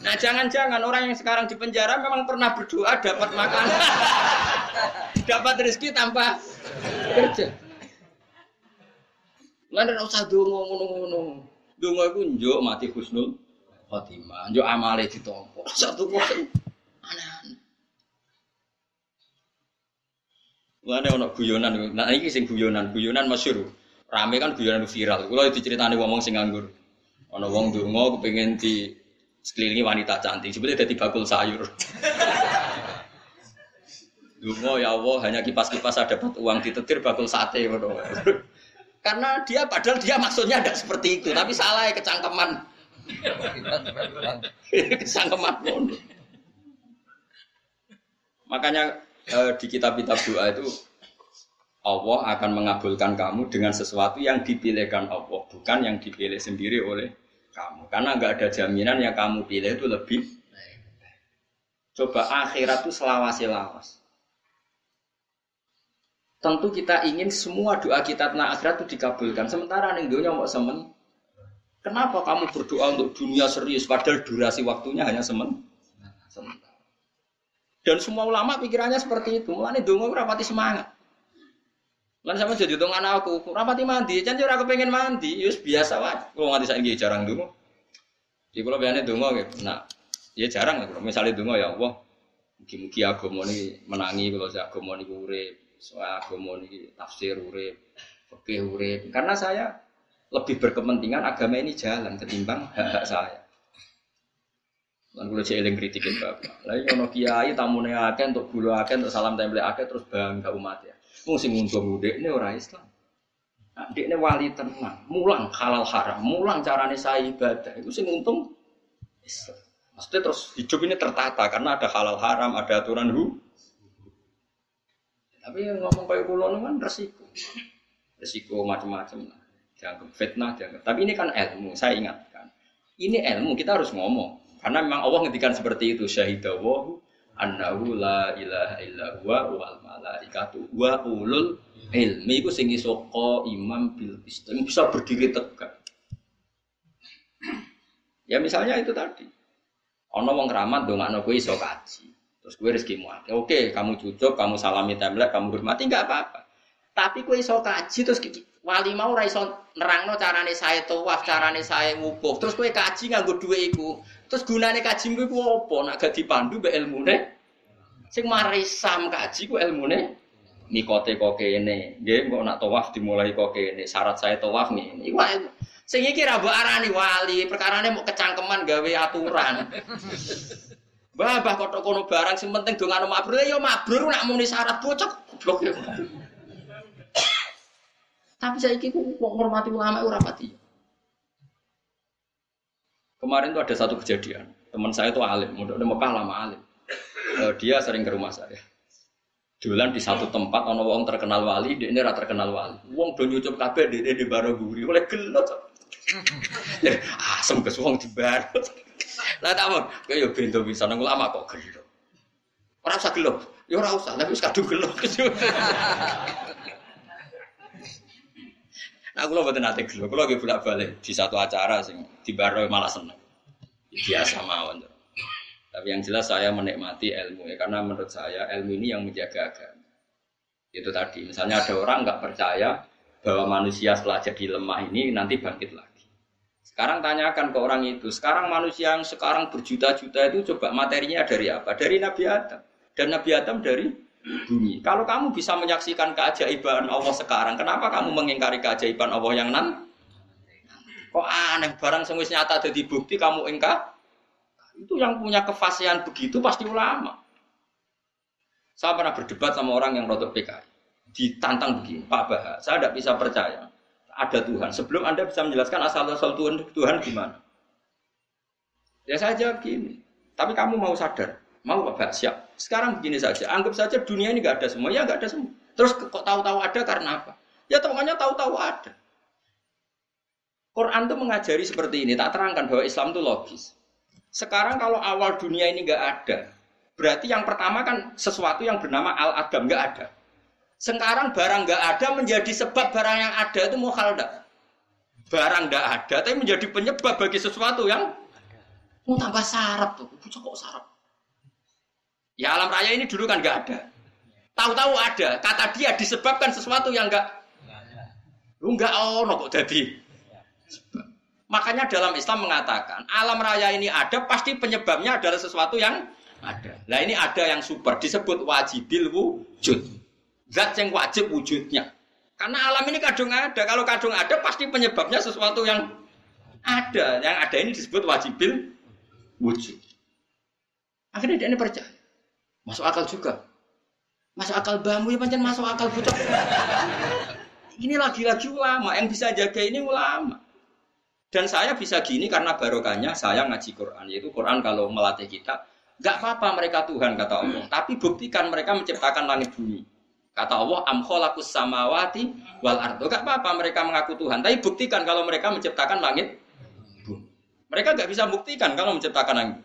Nah jangan-jangan orang yang sekarang di penjara memang pernah berdoa dapat makan, dapat rezeki tanpa kerja. Lain usah dongo ngono-ngono. Dongo iku njuk mati husnul khotimah, njuk amale ditompo. Satu kok aneh-aneh. Lane ono guyonan, nah iki sing guyonan, guyonan masyhur. Rame kan guyonan viral. Kulo diceritani wong sing nganggur. Ono wong donga kepengin di sekelilingi wanita cantik, sebetulnya jadi bakul sayur. Dungo ya Allah hanya kipas-kipas ada dapat uang ditetir bakul sate Karena dia padahal dia maksudnya ada seperti itu, tapi salah ya kecangkeman. kecangkeman Makanya eh, di kitab-kitab doa itu Allah akan mengabulkan kamu dengan sesuatu yang dipilihkan Allah, bukan yang dipilih sendiri oleh kamu. Karena nggak ada jaminan yang kamu pilih itu lebih Coba akhirat itu selawasi-lawas. Tentu kita ingin semua doa kita tentang akhirat itu dikabulkan. Sementara nih dunia mau semen. Kenapa kamu berdoa untuk dunia serius padahal durasi waktunya hanya semen? Dan semua ulama pikirannya seperti itu. Mulane dongo rapati semangat. Lan sama jadi dong anakku, rapati mandi, jangan aku pengen mandi, yus biasa wae. Kalau nganti saya jarang dulu. Di kalau biasanya dulu gitu, nah, ya jarang ya. Misalnya dulu ya Allah, mungkin-mungkin agama ini menangi kalau saya agama ini urip, soal agama ini tafsir urip, oke urip. Karena saya lebih berkepentingan agama ini jalan ketimbang hak-hak saya. Lan kula cek eling kritikin bapak. Lah ono kiai tamune akeh untuk guru akeh untuk salam tempel akeh terus bangga umat ya. Wong sing ngundang ini orang Islam. Nah, ini wali tenang, mulang halal haram, mulang carane saya ibadah. Itu sing untung Islam. Maksudnya terus hidup ini tertata karena ada halal haram, ada aturan hu. Tapi yang ngomong kayak pulau kan resiko, resiko macam-macam lah. Dianggap fitnah, dianggap. Tapi ini kan ilmu, saya ingatkan. Ini ilmu kita harus ngomong. Karena memang Allah ngendikan seperti itu syahidawahu annahu la ilaha illa huwa wal malaikatu wa ulul ilmi. Iku sing iso imam bil qist. Bisa berdiri tegak. Ya misalnya itu tadi. Ono wong keramat ndongakno kowe iso kaji. Terus kowe rezekimu akeh oke kamu cucuk kamu salami template kamu hormati enggak apa-apa. Tapi kowe iso kaji terus wali mau ora iso nerangno carane saya tawaf carane saya wukuf. Terus kowe kaji nganggo dhuwit iku Terus gunane kaji ku apa? Nak gak dipandu mbek ilmune. Sing sam kaji ku ilmune mikote kok kene. Nggih, kok nak tawaf dimulai kok kene. Syarat saya tawaf ngene. Iku sing iki ra mbok arani wali, perkarane mau kecangkeman gawe aturan. Babah kok kono barang sing penting dongano mabrur ya mabrur nak muni syarat bocok goblok ya. Tapi saiki ku kok ngormati ulama ora pati. Kemarin tuh ada satu kejadian. Teman saya itu alim, udah udah Mekah lama alim. Uh, dia sering ke rumah saya. Jualan di satu tempat, ono wong terkenal wali, dia ini rata terkenal wali. Wong do nyucup kabeh, dia di baro guri, oleh gelot. Asem kes wong di baro. Lah tak mau, kaya bento bisa nang ulama kok gelo. Ora usah gelo. Ya ora usah, tapi wis kadung gelo. Nah, kalau betul nanti gelo, kalau lagi bolak balik di satu acara sing di baro malah seneng. Biasa mawon. Tapi yang jelas saya menikmati ilmu ya, karena menurut saya ilmu ini yang menjaga agama. Itu tadi, misalnya ada orang nggak percaya bahwa manusia setelah jadi lemah ini nanti bangkit lagi. Sekarang tanyakan ke orang itu, sekarang manusia yang sekarang berjuta-juta itu coba materinya dari apa? Dari Nabi Adam. Dan Nabi Adam dari bumi. Kalau kamu bisa menyaksikan keajaiban Allah sekarang, kenapa kamu mengingkari keajaiban Allah yang nan? Kok aneh barang sengwis nyata jadi bukti kamu ingkar? Itu yang punya kefasihan begitu pasti ulama. Saya pernah berdebat sama orang yang rotok PKI. Ditantang begini, Pak Bahar, saya tidak bisa percaya ada Tuhan. Sebelum Anda bisa menjelaskan asal-asal Tuhan, Tuhan gimana? Ya jawab gini, tapi kamu mau sadar, mau Pak siap. Sekarang begini saja, anggap saja dunia ini nggak ada semua, ya nggak ada semua. Terus kok tahu-tahu ada karena apa? Ya temannya tahu-tahu ada. Quran itu mengajari seperti ini, tak terangkan bahwa Islam itu logis. Sekarang kalau awal dunia ini nggak ada, berarti yang pertama kan sesuatu yang bernama al-adam nggak ada. Sekarang barang nggak ada menjadi sebab barang yang ada itu mukhalda. Barang nggak ada, tapi menjadi penyebab bagi sesuatu yang mau tambah sarap tuh, kok sarap. Ya alam raya ini dulu kan nggak ada. Tahu-tahu ada. Kata dia disebabkan sesuatu yang nggak. Lu nggak ono kok jadi. Makanya dalam Islam mengatakan alam raya ini ada pasti penyebabnya adalah sesuatu yang ada. Nah ini ada yang super disebut wajibil wujud. Zat yang wajib wujudnya. Karena alam ini kadung ada. Kalau kadung ada pasti penyebabnya sesuatu yang ada. Yang ada ini disebut wajibil wujud. Akhirnya dia ini percaya. Masuk akal juga. Masuk akal bambu ya pancen masuk akal butuh. Ini lagi-lagi ulama yang bisa jaga ini ulama. Dan saya bisa gini karena barokahnya saya ngaji Quran. Yaitu Quran kalau melatih kita, nggak apa-apa mereka Tuhan kata Allah. Tapi buktikan mereka menciptakan langit bumi. Kata Allah, amkholakus samawati wal ardo. Gak apa-apa mereka mengaku Tuhan. Tapi buktikan kalau mereka menciptakan langit bumi. Mereka gak bisa buktikan kalau menciptakan langit.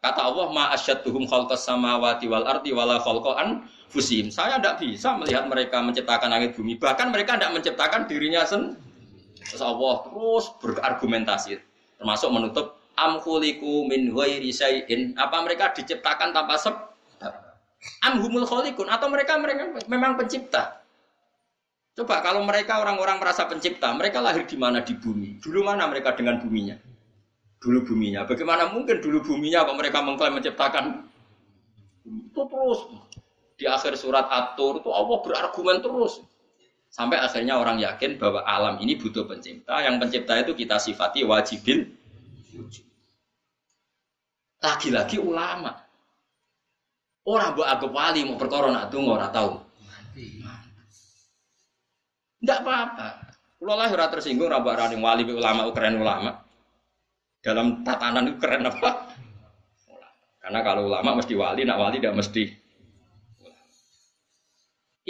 Kata Allah, ma asyadduhum khalqas samawati wal ardi wala khalqan fusim. Saya tidak bisa melihat mereka menciptakan langit bumi. Bahkan mereka tidak menciptakan dirinya sendiri. Terus Allah terus berargumentasi. Termasuk menutup amkhuliku min ghairi. Apa mereka diciptakan tanpa sebab? Amhumul khalikun atau mereka mereka memang pencipta. Coba kalau mereka orang-orang merasa pencipta, mereka lahir di mana di bumi? Dulu mana mereka dengan buminya? Dulu buminya. Bagaimana mungkin dulu buminya kok mereka mengklaim menciptakan? Itu terus. Di akhir surat atur itu Allah berargumen terus. Sampai akhirnya orang yakin bahwa alam ini butuh pencipta. Yang pencipta itu kita sifati wajibil. Lagi-lagi ulama. Orang buat agak wali mau perkara nak tunggu orang tahu tidak apa-apa. Kalau lah tersinggung rabak rani wali ulama keren ulama dalam tatanan itu keren apa? Karena kalau ulama mesti wali, nak wali tidak mesti.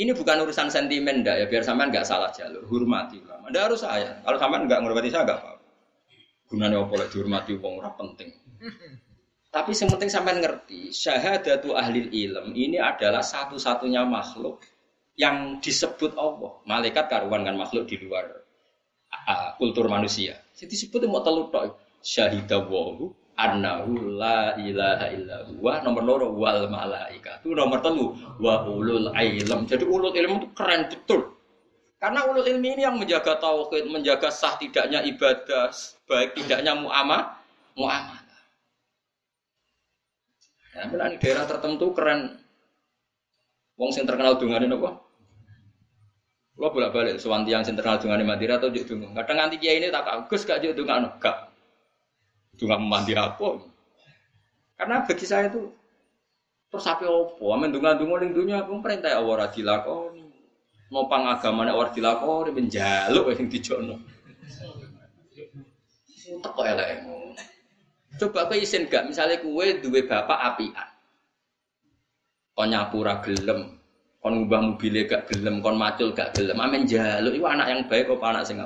Ini bukan urusan sentimen, ndak ya biar sampean nggak salah jalur, hormati ulama. Ndak harus saya. Kalau sampean nggak menghormati saya nggak apa-apa. Gunanya apa lagi dihormati wong ora penting. Tapi yang penting sampean ngerti, syahadatu ahli ilm ini adalah satu-satunya makhluk yang disebut Allah. Malaikat karuan kan makhluk di luar uh, kultur manusia. Jadi disebut mau telur syahidawahu annahu la ilaha illa huwa nomor loro wal malaikatu nomor telu wa ulul ilm jadi ulul ilm itu keren betul karena ulul ilmi ini yang menjaga tauhid menjaga sah tidaknya ibadah baik tidaknya muamah muamalah Ya, di daerah tertentu keren. Wong sing terkenal dungane napa? Kula bolak-balik sowan tiyang sing terkenal dungane Madura atau juk dungo. Kadang nganti kiai ini tak Gus gak juk gak juga mandi apa. Karena bagi saya itu terus apa opo? Amin dungan dungo ning dunia pun perintah Allah ora dilakoni. Nopang agamane ora dilakoni menjaluk sing dijono. Teko elek Coba kowe isin gak misalnya kue duwe bapak apian. Kon nyapu ra gelem, kon ngubah mobilnya gak gelem, kon macul gak gelem, amin jaluk iku anak yang baik apa anak sing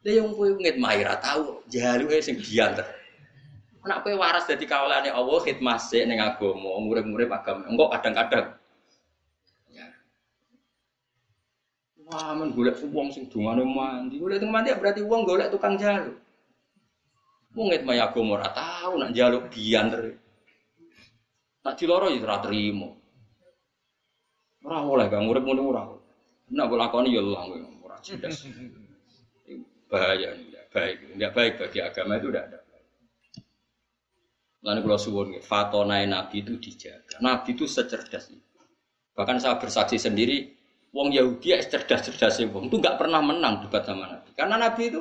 Lah yang kowe ngit maira tahu jaluke sing diantar. Nak kowe waras dadi kawulane Allah khidmat sik ning agama, murid-murid agama. Engko kadang-kadang ya. Wah, men golek wong sing dungane mandi. Golek tukang mandi berarti wong golek tukang jaluk. Wong ngit maya agama ora tau nak jaluk bian terus. Nak diloro ya ora trimo. Ora oleh kang urip ngono ora. Nak mbok lakoni ya lah ora jelas. Bahaya, enggak baik, enggak baik bagi agama itu enggak ada. Lalu kalau suwun, fatonai Nabi itu dijaga. Nabi itu secerdas itu. Bahkan saya bersaksi sendiri, Wong Yahudi ya cerdas-cerdas Wong itu nggak pernah menang debat sama Nabi. Karena Nabi itu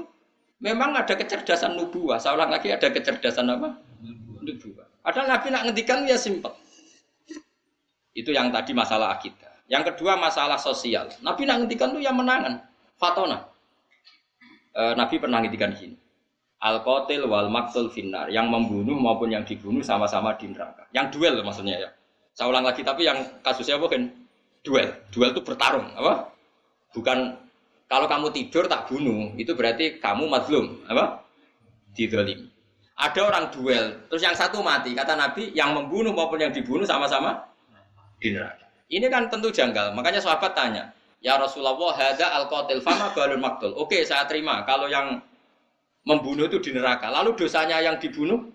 memang ada kecerdasan nubuah. Saya ulang lagi ada kecerdasan apa? Nubuah. Ada Nabi nak ngendikan ya simpel. Itu yang tadi masalah akidah. Yang kedua masalah sosial. Nabi nak ngendikan tuh yang menangan. Fatona. E, Nabi pernah ngendikan sini al qatil wal maktul finnar. Yang membunuh maupun yang dibunuh sama-sama di neraka. Yang duel maksudnya ya. Saya ulang lagi tapi yang kasusnya bukan duel. Duel itu bertarung apa? Bukan kalau kamu tidur tak bunuh itu berarti kamu mazlum apa? Didolim ada orang duel terus yang satu mati. Kata nabi yang membunuh maupun yang dibunuh sama-sama di neraka. Ini kan tentu janggal. Makanya sahabat tanya ya Rasulullah hada al qatil fama balun maktul oke saya terima kalau yang membunuh itu di neraka. Lalu dosanya yang dibunuh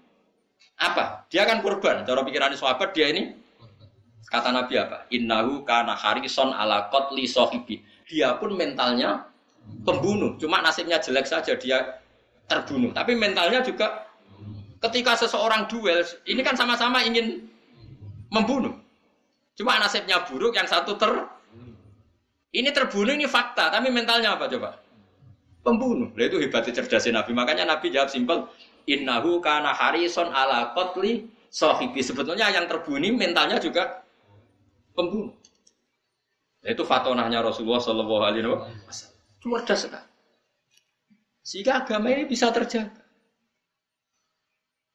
apa? Dia kan korban. Cara pikiran sahabat dia ini kata Nabi apa? Innahu kana harison ala qatli sahibi. Dia pun mentalnya pembunuh. Cuma nasibnya jelek saja dia terbunuh. Tapi mentalnya juga ketika seseorang duel, ini kan sama-sama ingin membunuh. Cuma nasibnya buruk, yang satu ter ini terbunuh ini fakta, tapi mentalnya apa coba? pembunuh. Nah, itu hebatnya cerdasnya Nabi. Makanya Nabi jawab simpel, innahu kana harison ala kotli sohibi. Sebetulnya yang terbunuh mentalnya juga pembunuh. Nah, itu fatonahnya Rasulullah Shallallahu Alaihi Wasallam. Cerdas sekali. Sehingga agama ini bisa terjaga.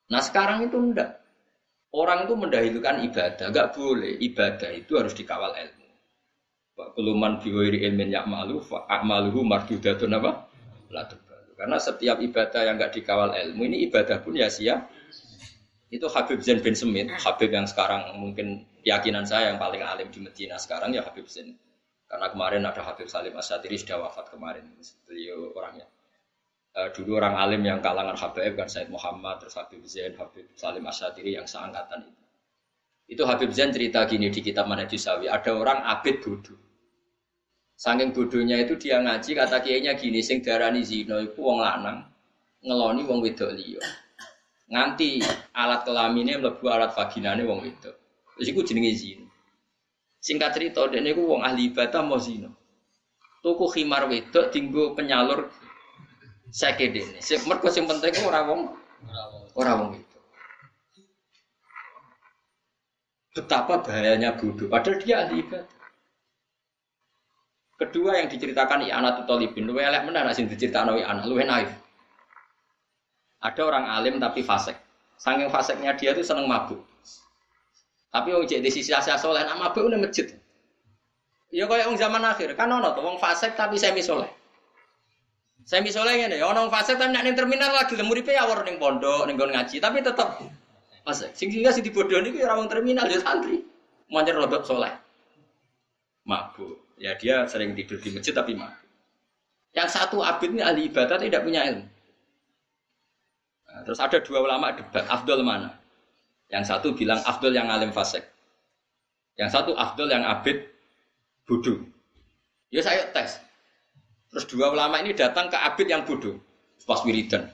Nah sekarang itu enggak. Orang itu mendahulukan ibadah, enggak boleh. Ibadah itu harus dikawal ilmu. Keluman biwiri ilmin ya'malu fa'amaluhu mardudatun apa? Karena setiap ibadah yang nggak dikawal ilmu ini ibadah pun ya sia. Itu Habib Zain bin Semit, Habib yang sekarang mungkin keyakinan saya yang paling alim di Medina sekarang ya Habib Zain. Karena kemarin ada Habib Salim Asyadiri sudah wafat kemarin, beliau orangnya. Uh, dulu orang alim yang kalangan Habib kan Said Muhammad, terus Habib Zain, Habib Salim Asyadiri yang seangkatan itu. Itu Habib Zain cerita gini di kitab Manhajusawi, ada orang abid bodoh Saking bodohnya itu dia ngaji kata kiainya gini sing darani zina iku wong lanang ngeloni wong wedok liya. Nganti alat kelamine mlebu alat vaginane wong wedok. Terus iku jenenge zina. Singkat cerita dene iku wong ahli ibadah mau zina. Tuku khimar wedok tinggo penyalur sake dene. Sing mergo sing penting ora wong ora wong wedok. Betapa bahayanya bodoh padahal dia ahli ibadah. Kedua yang diceritakan anak Talibin, lu elek mana nasi diceritakan anak lu naif. Ada orang alim tapi fasik. Saking fasiknya dia tuh seneng mabuk. Tapi wong cek di sisi asia soleh, nak mabuk udah masjid. Ya kayak wong zaman akhir, kan ono tuh wong fasik tapi semi soleh. Semi soleh ini, ono wong fasik tapi nak terminal lagi lemuripe ya war ning pondok, ning ngaji, tapi tetap fasik. Sing sehingga si dibodohi ini orang terminal dia santri. Manjer rodok soleh. Mabuk. Ya dia sering tidur di masjid tapi mabuk. Yang satu abid ini ahli ibadah tidak punya ilmu. Nah, terus ada dua ulama debat, Abdul mana? Yang satu bilang Abdul yang alim fasik. Yang satu Abdul yang abid bodoh. Ya saya tes. Terus dua ulama ini datang ke abid yang bodoh. Pas wiridan.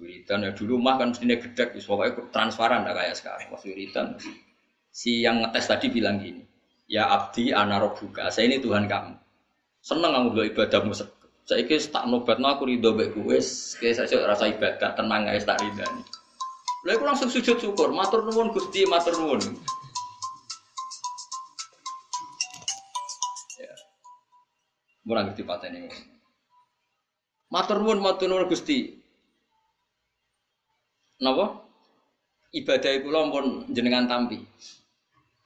Wiridan ya dulu mah kan mestinya gedek, pokoknya transparan lah kayak sekarang. Pas wiridan. Si yang ngetes tadi bilang gini, Ya abdi anarobuka, saya ini Tuhan kamu. Seneng kamu dua ibadahmu. Saya kira tak nobat aku ridho baik gue, kayak saya rasa ibadah tenang guys tak ridho nih. Lalu aku langsung sujud syukur, matur nuwun gusti, matur nuwun. Ya. Murah ngerti patah ini. Matur nuwun, matur nuwun gusti. Napa? Ibadah itu pun jenengan tampi.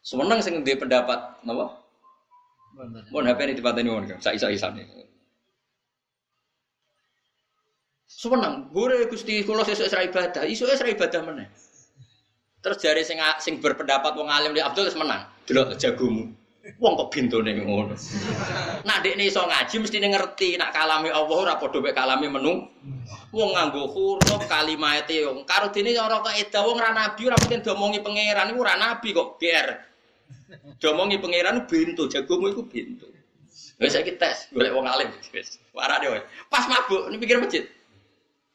Semenang sing ndek pendapat napa? Mun HP ini dipateni wong, sak isa-isane. Seneng, gue Gusti kula sesuk isra ibadah, isu isra ibadah meneh. Terus jari sing sing berpendapat wong alim di Abdul wis menang. Delok jagomu. Wong kok bintone ngono. Nak dekne iso ngaji mesti ngerti nak kalame Allah ora padha mek kalame menu. Wong nganggo huruf kalimate wong karo dene ora kok eda wong ra nabi ora mungkin domongi pangeran iku ora nabi kok GR. Domongi pangeran bintu jagomu iku bintu. Wis saiki tes golek wong alim wis. Warane. Pas mabuk ini pikir masjid.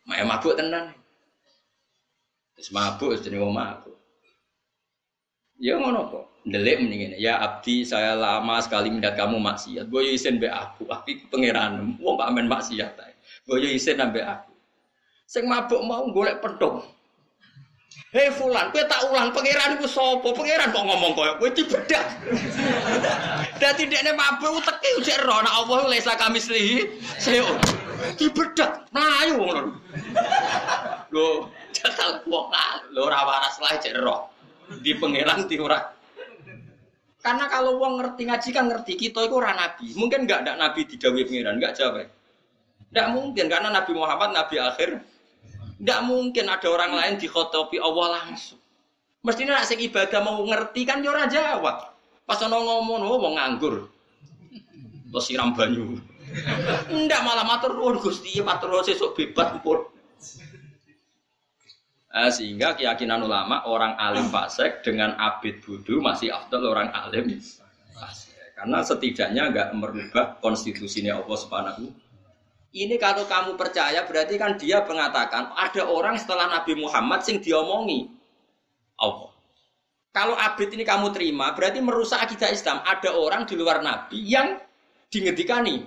Mae mabuk tenan. Wis mabuk jenenge wong mabuk. Ya ngono kok. Ndelik mendingin. Ya abdi saya lama sekali mendat kamu maksiat. Boyo isen be aku. Tapi pangeran. Wong pak amen maksiat. Boyo isen nambe aku. Sing mabuk mau golek pedong. Hei fulan, kowe tak ulang pangeran iku sapa? Pangeran kok ngomong koyo kowe dibedak. Dadi dekne mabuk teki ujek ro nek Allah lesa kami slihi. Seo. Dibedak. Mlayu wong lho. Lho, jatah wong lho ora waras lah cek ro. Di pangeran di. Karena kalau wong ngerti ngaji kan ngerti kita itu ora nabi. Mungkin enggak ada nabi di dawai pangeran, enggak jawab. Enggak mungkin karena Nabi Muhammad nabi akhir tidak mungkin ada orang lain dikhotopi Allah langsung. Mestinya nak sing ibadah mau ngerti kan yo jawab. Pas ono ngomong oh mau nganggur. Terus siram banyu. Ndak malah matur nuwun Gusti, matur sesuk bebas pun. Nah, sehingga keyakinan ulama orang alim fasik dengan abid budu masih afdal orang alim. Karena setidaknya nggak merubah konstitusinya Allah Subhanahu ini kalau kamu percaya berarti kan dia mengatakan ada orang setelah Nabi Muhammad sing diomongi Allah. Kalau abid ini kamu terima berarti merusak akidah Islam. Ada orang di luar Nabi yang dingedikani.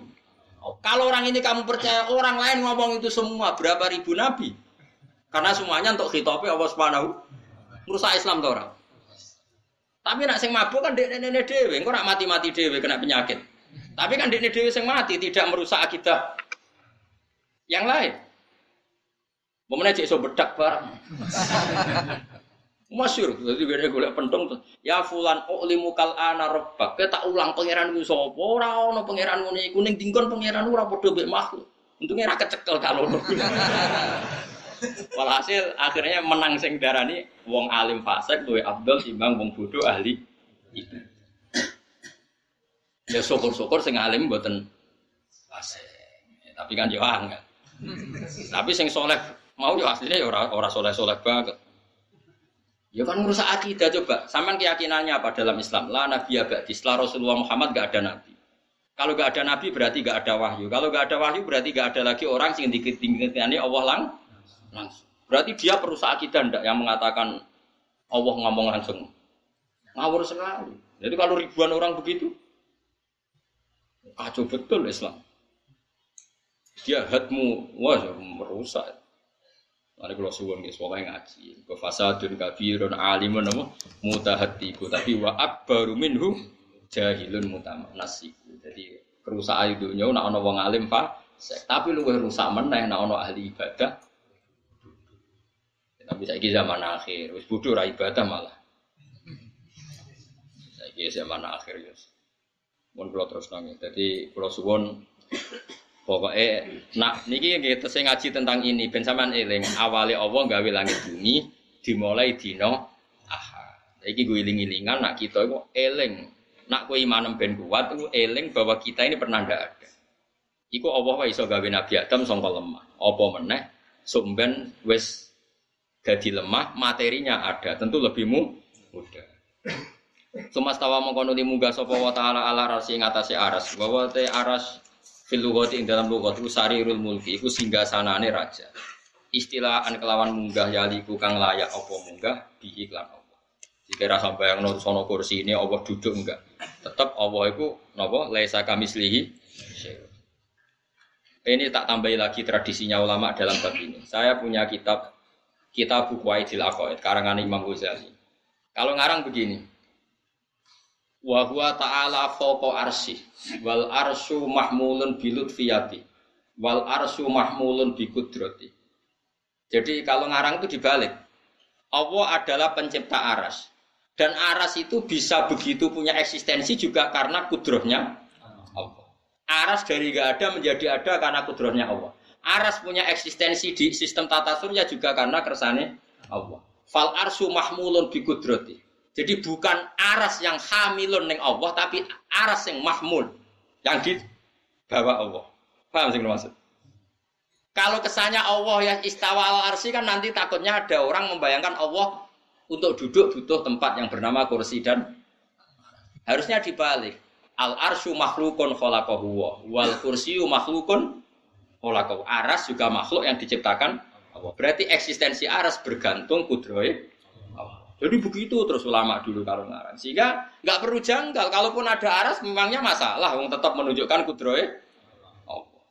Kalau orang ini kamu percaya orang lain ngomong itu semua berapa ribu Nabi? Karena semuanya untuk khitopi Allah Subhanahu merusak Islam tuh orang. Tapi nak sing mabuk kan dek nenek dewe, engko mati-mati dewe kena penyakit. Tapi kan dek dewe sing mati tidak merusak akidah yang lain. Momennya cek so bedak barang. Masyur, jadi gue golek pentung tuh. Ya fulan limu kal ana rabbak. Kita ulang pangeran ku sapa? Ora ono pangeran ngene kuning tingkon pangeran ora padha mbek makhluk. Untungnya ra kecekel kalau. Walhasil akhirnya menang sing darani wong alim fasik luwe abdul timbang wong bodoh ahli itu. Ya syukur-syukur sing alim mboten fasik. Ya, tapi kan yo angel. Tapi sing soleh mau ya aslinya ya orang orang soleh soleh banget. Ya kan merusak akidah coba. Saman keyakinannya apa dalam Islam? La nabi abadi. Setelah Rasulullah Muhammad gak ada nabi. Kalau gak ada nabi berarti gak ada wahyu. Kalau gak ada wahyu berarti gak ada lagi orang yang dikitingkirani Allah lang. Berarti dia perusak akidah ndak yang mengatakan Allah ngomong langsung. Ngawur sekali. Jadi kalau ribuan orang begitu, kacau betul Islam dia hatmu wah ya merusak Mari kalau suwon guys, pokoknya ngaji. Ke fasadun kabirun alimun nama mutahatiku. Tapi wa akbaru minhu jahilun mutamanasiku. Jadi kerusakan itu nyawa nak ono wong alim pak. Tapi lu rusak meneh nak ono ahli ibadah. Tapi saya zaman akhir, wis bodoh ra ibadah malah. Saya zaman akhir ya. Mun kula terus nangis. Jadi kula suwon Pokoknya, nak niki kita saya ngaji tentang ini, ben sampean eling awali Allah gawe langit bumi dimulai dino aha. Iki gue iling-ilingan nak kita itu eling, nak kue imanem ben kuat itu eling bahwa kita ini pernah ndak ada. Iku Allah wa iso gawe Nabi Adam sangka lemah. Apa meneh sumben wis jadi lemah, materinya ada, tentu lebih mudah. Sumastawa mongkono munggah sapa wa taala ala rasi ngatasi aras. Bahwa te aras fil lughati ing dalam lughat iku sarirul mulki iku singgah sanane raja. Istilah an kelawan munggah yaliku kang layak apa munggah bihi lan apa. Jika rasa bayang nur sono kursi ini Allah duduk enggak. Tetap Allah itu napa laisa kamislihi ini tak tambahi lagi tradisinya ulama dalam bab ini. Saya punya kitab kitab buku Aidil Aqaid karangan Imam Ghazali. Kalau ngarang begini, wa huwa ta'ala fawqa arsy. Wal arsyu mahmulun bilut fiyati wal arsyu mahmulun bi kudrati jadi kalau ngarang itu dibalik. Allah adalah pencipta aras. Dan aras itu bisa begitu punya eksistensi juga karena kudrohnya Allah. Aras dari gak ada menjadi ada karena kudrohnya Allah. Aras punya eksistensi di sistem tata surya juga karena kersane Allah. Fal arsu mahmulun bi kudrati. Jadi bukan aras yang hamilun neng Allah tapi aras yang mahmul yang dibawa Allah. Paham sih maksud? Kalau kesannya Allah yang istawa al arsi kan nanti takutnya ada orang membayangkan Allah untuk duduk butuh tempat yang bernama kursi dan harusnya dibalik. Al arsyu makhlukun khalaqahu wal kursiyu makhlukun khalaqahu. Aras juga makhluk yang diciptakan Allah. Berarti eksistensi aras bergantung kudroy Jadi begitu terus ulama dulu kalau ngarang. Sehingga nggak perlu janggal. Kalaupun ada aras memangnya masalah. Wong tetap menunjukkan kudroy Allah.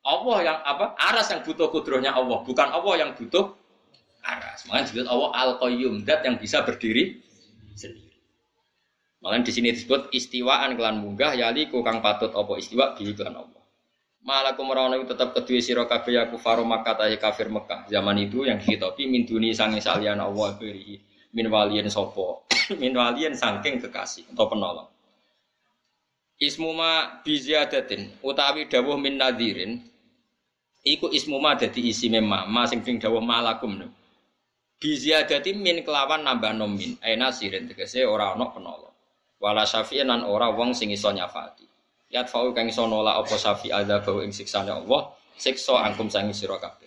Allah yang apa? Aras yang butuh kudrohnya Allah, bukan Allah yang butuh aras. Makanya disebut Allah al-qayyum, dat yang bisa berdiri sendiri. Malah di sini disebut istiwaan kelan munggah yali kang patut apa istiwa bi kelan Allah. Malakum itu tetap kedua sira kabeh ya kufaru kafir Mekah. Zaman itu yang dikitopi min duni sange salian Allah beri min waliyen sapa. min waliyen saking kekasih atau penolong. Ismuma biziadatin utawi dawuh min nadirin iku ismuma dadi isi memma ma sing sing dawuh malakum. Biziadatin min kelawan nambah nomin. Aina sirin tegese ora ana penolong wala syafi'in ora wong sing iso nyafati yat fa'u kang iso nolak apa syafi ada bau ing siksane Allah siksa angkum sangi sira kabeh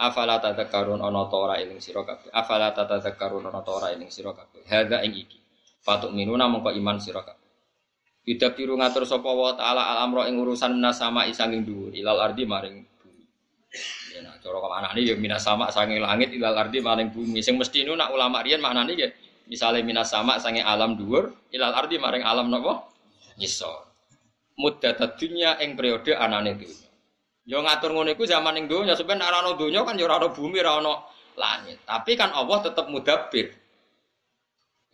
afala tadhakkarun ana ta ora eling sira kabeh afala tadhakkarun ana ta ora eling sira kabeh hadza ing iki fatuk minuna mongko iman sira kabeh Tidak biru ngatur sapa wa taala al amro ing urusan minas sama isanging dhuwur ilal ardi maring bumi. Ya nah cara nih ya minas sama sanging langit ilal ardi maring bumi. Sing mesti nu nak ulama riyen maknane ya Misalnya minas sama sange alam dhuwur, ilal ardi maring alam nopo? Ngisor. Muddat dunya ing periode anane dunya. Yo ngatur ngono iku zaman ning donya, sebenarnya ora ana donya kan yo ora ana bumi, ora ana langit. Tapi kan Allah tetap mudabbir.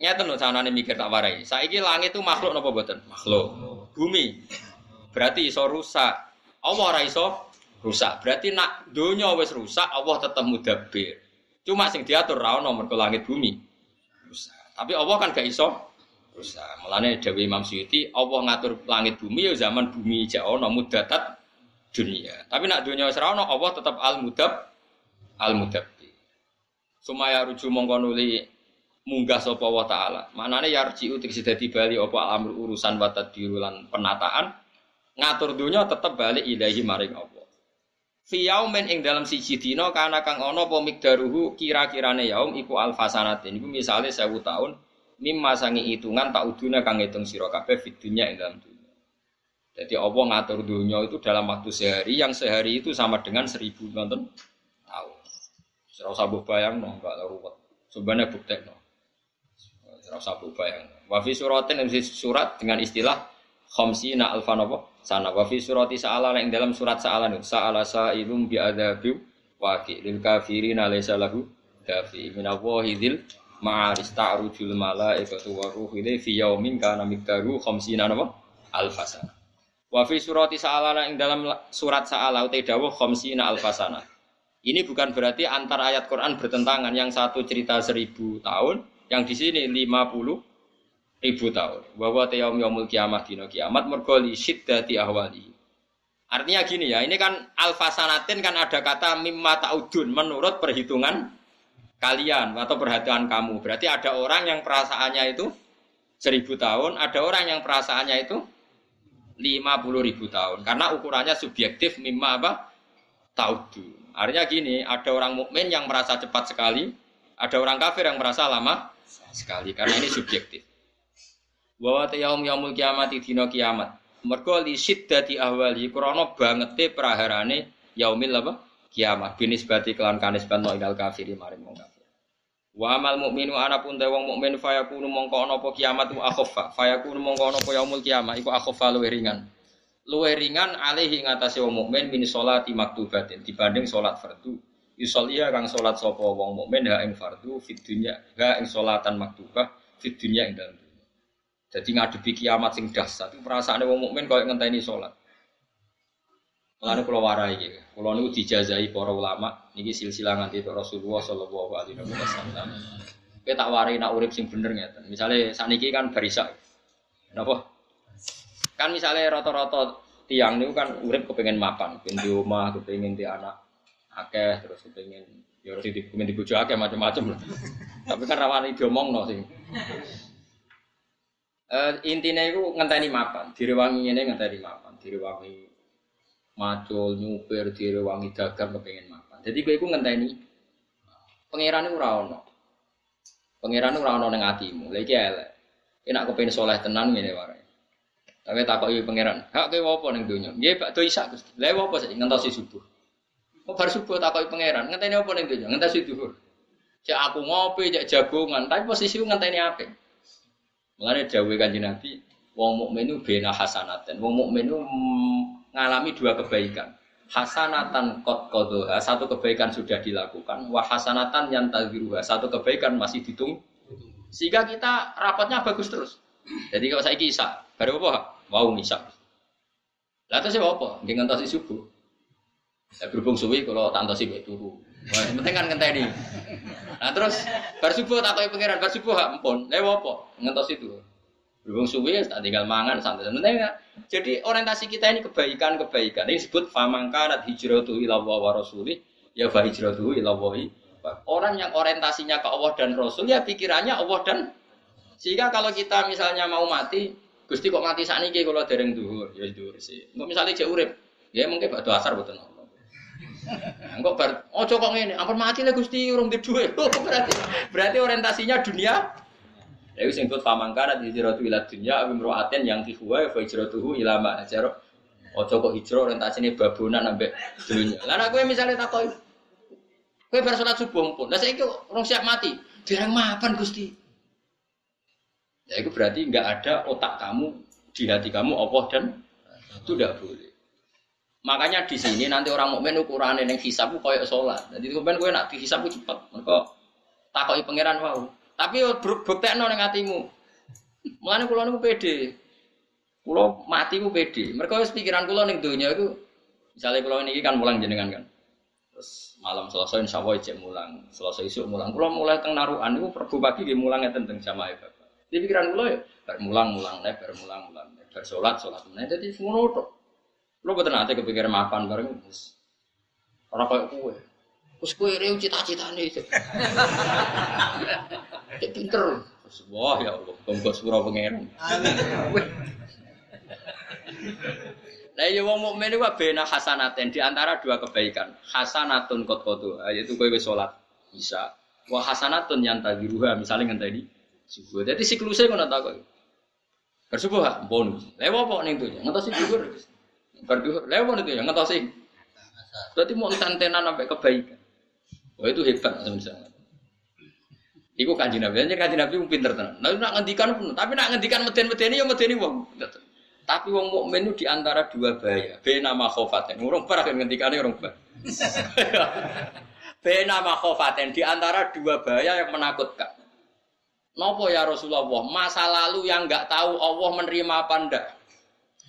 Nyata no sanane mikir tak warai. Saiki langit itu makhluk napa mboten? Makhluk. Bumi. Berarti iso rusak. Allah ora iso rusak. Berarti nak donya wis rusak, Allah tetap mudabbir. Cuma sing diatur ra ono mergo langit bumi rusak. Tapi Allah kan gak iso rusak. Mulane Dewi Imam Suyuti, Allah ngatur langit bumi ya zaman bumi jek ono mudatat dunia. Tapi nak dunia wis ono Allah tetap al mudab al mudabbi. Sumaya ruju mongko nuli munggah sapa wa taala. Manane yarji utik dadi bali apa amr urusan wa tadbirulan penataan ngatur dunia tetap balik ilahi maring Allah. Fi yaumin ing dalam siji dina kana kang ana apa mikdaruhu kira-kirane yaum iku alfasanatin. Iku misale 1000 tahun mimma sangi hitungan tak uduna kang ngitung sira kabeh fid dunya ing dalam dunya. Jadi Allah ngatur dunia itu dalam waktu sehari yang sehari itu sama dengan seribu nonton tahun. Serau sabuh bayang no, enggak ruwet. Sebenarnya bukti no. Serau sabuh bayang. Wafi suratin surat dengan istilah khamsina alfan apa? sana wa fi surati sa'ala yang dalam surat sa'ala nih sa'ala sa'ilum bi adzabi waqi lil kafirin laysa lahu dafi min awahidil ma'aris ta'rujul malaikatu wa ruhu ilai fi yaumin kana khamsina napa alfasana wa fi surati sa'ala yang dalam surat sa'ala utai dawuh khamsina alfasana ini bukan berarti antar ayat Quran bertentangan yang satu cerita seribu tahun yang di sini lima puluh ribu tahun. Bahwa yaum yaumul kiamat dino kiamat mergoli syiddati ahwali. Artinya gini ya, ini kan alfasanatin kan ada kata mimma ta'udun menurut perhitungan kalian atau perhatian kamu. Berarti ada orang yang perasaannya itu seribu tahun, ada orang yang perasaannya itu lima puluh ribu tahun. Karena ukurannya subjektif mimma apa? Ta'udun. Artinya gini, ada orang mukmin yang merasa cepat sekali, ada orang kafir yang merasa lama sekali. Karena ini subjektif. Wa yaum yaumul kiamat dina kiamat. Mergo li siddati ahwali krana bangete praharane yaumil apa? Kiamat binisbati kelan kanisban ilal kafiri maring. Wa amal mukminu ana pun wong mukmin fayakunu mongko ana apa kiamat wa akhaffa. Fayakunu mongko ana apa yaumul kiamat iku akhaffa luwih ringan. Luwih ringan alaihi ngatasi wong mukmin min sholati maktubatin dibanding salat fardu. Yusolliya kang salat sapa wong mukmin ha ing fardu fid dunya ha ing salatan maktubah fid dunya ing dalem jadi ngadepi kiamat sing dahsyat itu perasaan wong mukmin koyo ngenteni salat. Mulane kula warai iki. Kula niku dijazai para ulama niki silsilah nganti Rasulullah sallallahu alaihi wasallam. Kowe tak warai nak urip sing bener ngeten. Misale saniki kan barisa. Napa? Kan misalnya rata-rata tiang niku kan urip kepengen mapan, kepengen di rumah, kepengen di anak akeh, terus kepengen ya harus di kepengen di bojo akeh macam-macam lah. Tapi kan rawan diomongno sing. Uh, intinya itu ngenteni mapan, direwangi ini ngenteni mapan, direwangi macul, nyupir, direwangi dagang kepengen mapan. Jadi gue itu ngenteni pangeran itu rawon. Pangeran itu rawon neng hatimu, lagi elek. Enak kepengen soleh tenan ngene wae. Tapi takoki pangeran, hak kowe apa ning donya? Nggih Pak Do Isa Gusti. Lha apa sih ngentosi subuh? Kok bar subuh takoki pangeran, ngenteni apa ning donya? Ngentesi duhur. Cek aku ngopi, cek jagungan, tapi posisi ngenteni apa? Mulane dawuhe Kanjeng Nabi, wong mukmin itu bena hasanatan. Wong mukmin itu ngalami dua kebaikan. Hasanatan kot kodoha, satu kebaikan sudah dilakukan. Wah hasanatan yang tadiruha, satu kebaikan masih ditunggu. Sehingga kita rapatnya bagus terus. Jadi kalau saya kisah, baru apa? Wow nisa. Lalu terus apa? Dengan tosi subuh. Ya berhubung suwi kalau tantosi baik turu. Penting kan ngenteni. Nah terus bar subuh tak koyo pangeran, bar subuh hak empun. Lha apa? Ngentos itu. Berhubung suwi ya tak tinggal mangan santai. Penting ya. Jadi orientasi kita ini kebaikan-kebaikan. Ini disebut famangkanat hijratu ila wa rasuli ya fa hijratu ila Orang yang orientasinya ke Allah dan Rasul ya pikirannya Allah dan sehingga kalau kita misalnya mau mati, Gusti kok mati saat ini kalau dereng duhur, ya duhur sih. Enggak misalnya cek urip, ya mungkin batu asar betul. Enggak bar, oh kok ngene, ampun mati lah Gusti urung di duwe. Oh, berarti berarti orientasinya dunia. Ya wis ingkut pamangkana di hijratu ila dunya awi mru'atin yang tihuwa fa hijratuhu ila ma ajaro. Ojo kok hijrah orientasine babonan ambek dunya. Lah kowe misale takoki kowe bar salat subuh pun. Lah saiki urung siap mati. Dereng mapan Gusti. Ya itu berarti enggak ada otak kamu di hati kamu Allah dan itu tidak boleh. Makanya di sini nanti orang mukmin ukurannya yang hisab koyok sholat. Jadi kemudian gue nak dihisab gue cepet. Mereka takoki pangeran wow. Tapi bukti nol yang hatimu. Mengenai kulo niku pede. Kulo mati ku pede. Mereka harus pikiran kulo nih dunia itu. Misalnya kulo ini kan mulang jenengan kan. Terus malam selesai insya Allah ijek mulang. Selesai isu mulang. Kulo mulai teng naruhan itu perbu pagi gue mulangnya tentang jamaah bapak. Di pikiran kulo ya bermulang mulang ber mulang mulang ber sholat sholat. Nah jadi semua nutup. Lo betul nanti kepikiran makan bareng terus orang kayak kue. Terus kue rew cita-cita nih. Cek pinter. Wah ya Allah, bangga surau pangeran. Nah, ya wong mukmin itu bena hasanaten di antara dua kebaikan. Hasanatun kot kotu, yaitu kue sholat bisa. Wah hasanatun yang tadi ruha, misalnya yang tadi subuh. Jadi siklusnya kau nanti kau. Bersubuh, bonus. Lewat apa nih tuh? Sih Berduhur, lewat itu ya ngetosi. Berarti mau tentenan sampai kebaikan. Wah itu hebat misalnya. Iku kanji nabi, aja kanji nabi pinter tenan. Nah, nak ngendikan pun, tapi nak ngendikan meden-medeni ya medeni wong. Tapi wong mukmin itu di antara dua bahaya. Bena makhofaten. Urung parah kan ngendikane urung bah. Bena makhofaten di antara dua bahaya yang menakutkan. Nopo ya Rasulullah, masa lalu yang nggak tahu Allah menerima apa ndak?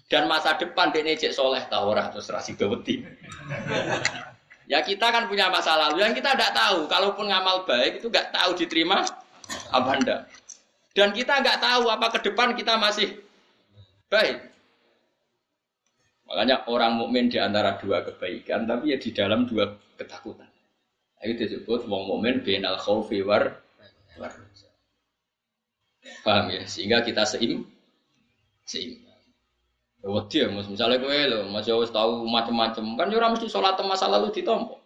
dan masa depan dia cek soleh tahu ora terus rasi gawati. ya kita kan punya masa lalu yang kita tidak tahu. Kalaupun ngamal baik itu nggak tahu diterima apa anda. Dan kita nggak tahu apa ke depan kita masih baik. Makanya orang mukmin di antara dua kebaikan, tapi ya di dalam dua ketakutan. Itu disebut wong mukmin al khaufi war war. Paham ya? Sehingga kita seim seim. Wedi ya, misalnya gue lo, masih harus tahu macam-macam. Kan jurah mesti sholat masa lalu ditompo.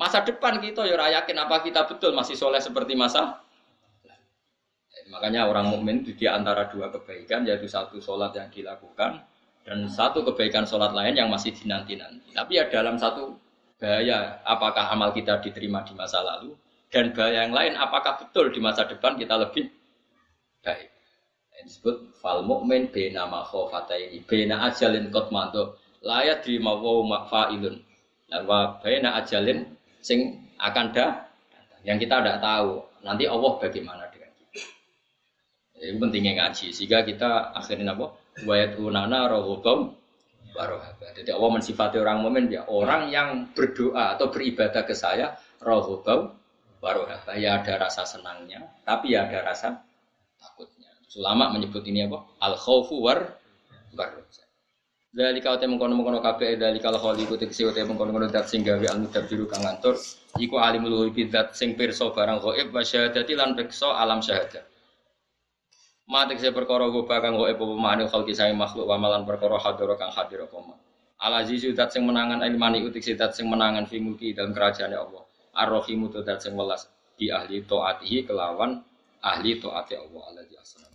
Masa depan kita ya yakin apa kita betul masih soleh seperti masa. Makanya orang mukmin itu di antara dua kebaikan yaitu satu sholat yang dilakukan dan satu kebaikan sholat lain yang masih dinanti-nanti. Tapi ya dalam satu bahaya apakah amal kita diterima di masa lalu dan bahaya yang lain apakah betul di masa depan kita lebih baik disebut fal mukmin bena ini. Bena ajalin kot layat di mawu makfailun. Dan wa bena ajalin sing akan dah yang kita tidak tahu. Nanti Allah bagaimana dengan kita. Itu pentingnya ngaji. Sehingga kita akhirnya apa? Wayatuna rohubam warohaba. Jadi Allah mensifati orang mukmin ya orang yang berdoa atau beribadah ke saya rohubam warohaba. Ya ada rasa senangnya tapi ya ada rasa takutnya Ulama menyebut ini apa? Al khawfu war. Dari kau temu kono kono kabeh dari kalau khaliku tegese utek mengkono kono dat sing gawe al mudabbiru kang ngatur iku alimul ghaibi dat sing pirsa barang ghaib wa syahadati lan pirsa alam syahadat. Matik saya perkara gue kang gue epo pemahani khalqi saya makhluk wa malan perkara hadira kang hadir apa ma. Al aziz dat sing menangan ilmani utik dat sing menangan fi mulki dalam kerajaan Allah. Ar-rahimu dat sing welas di ahli taatihi kelawan ahli taati Allah alladzi asra.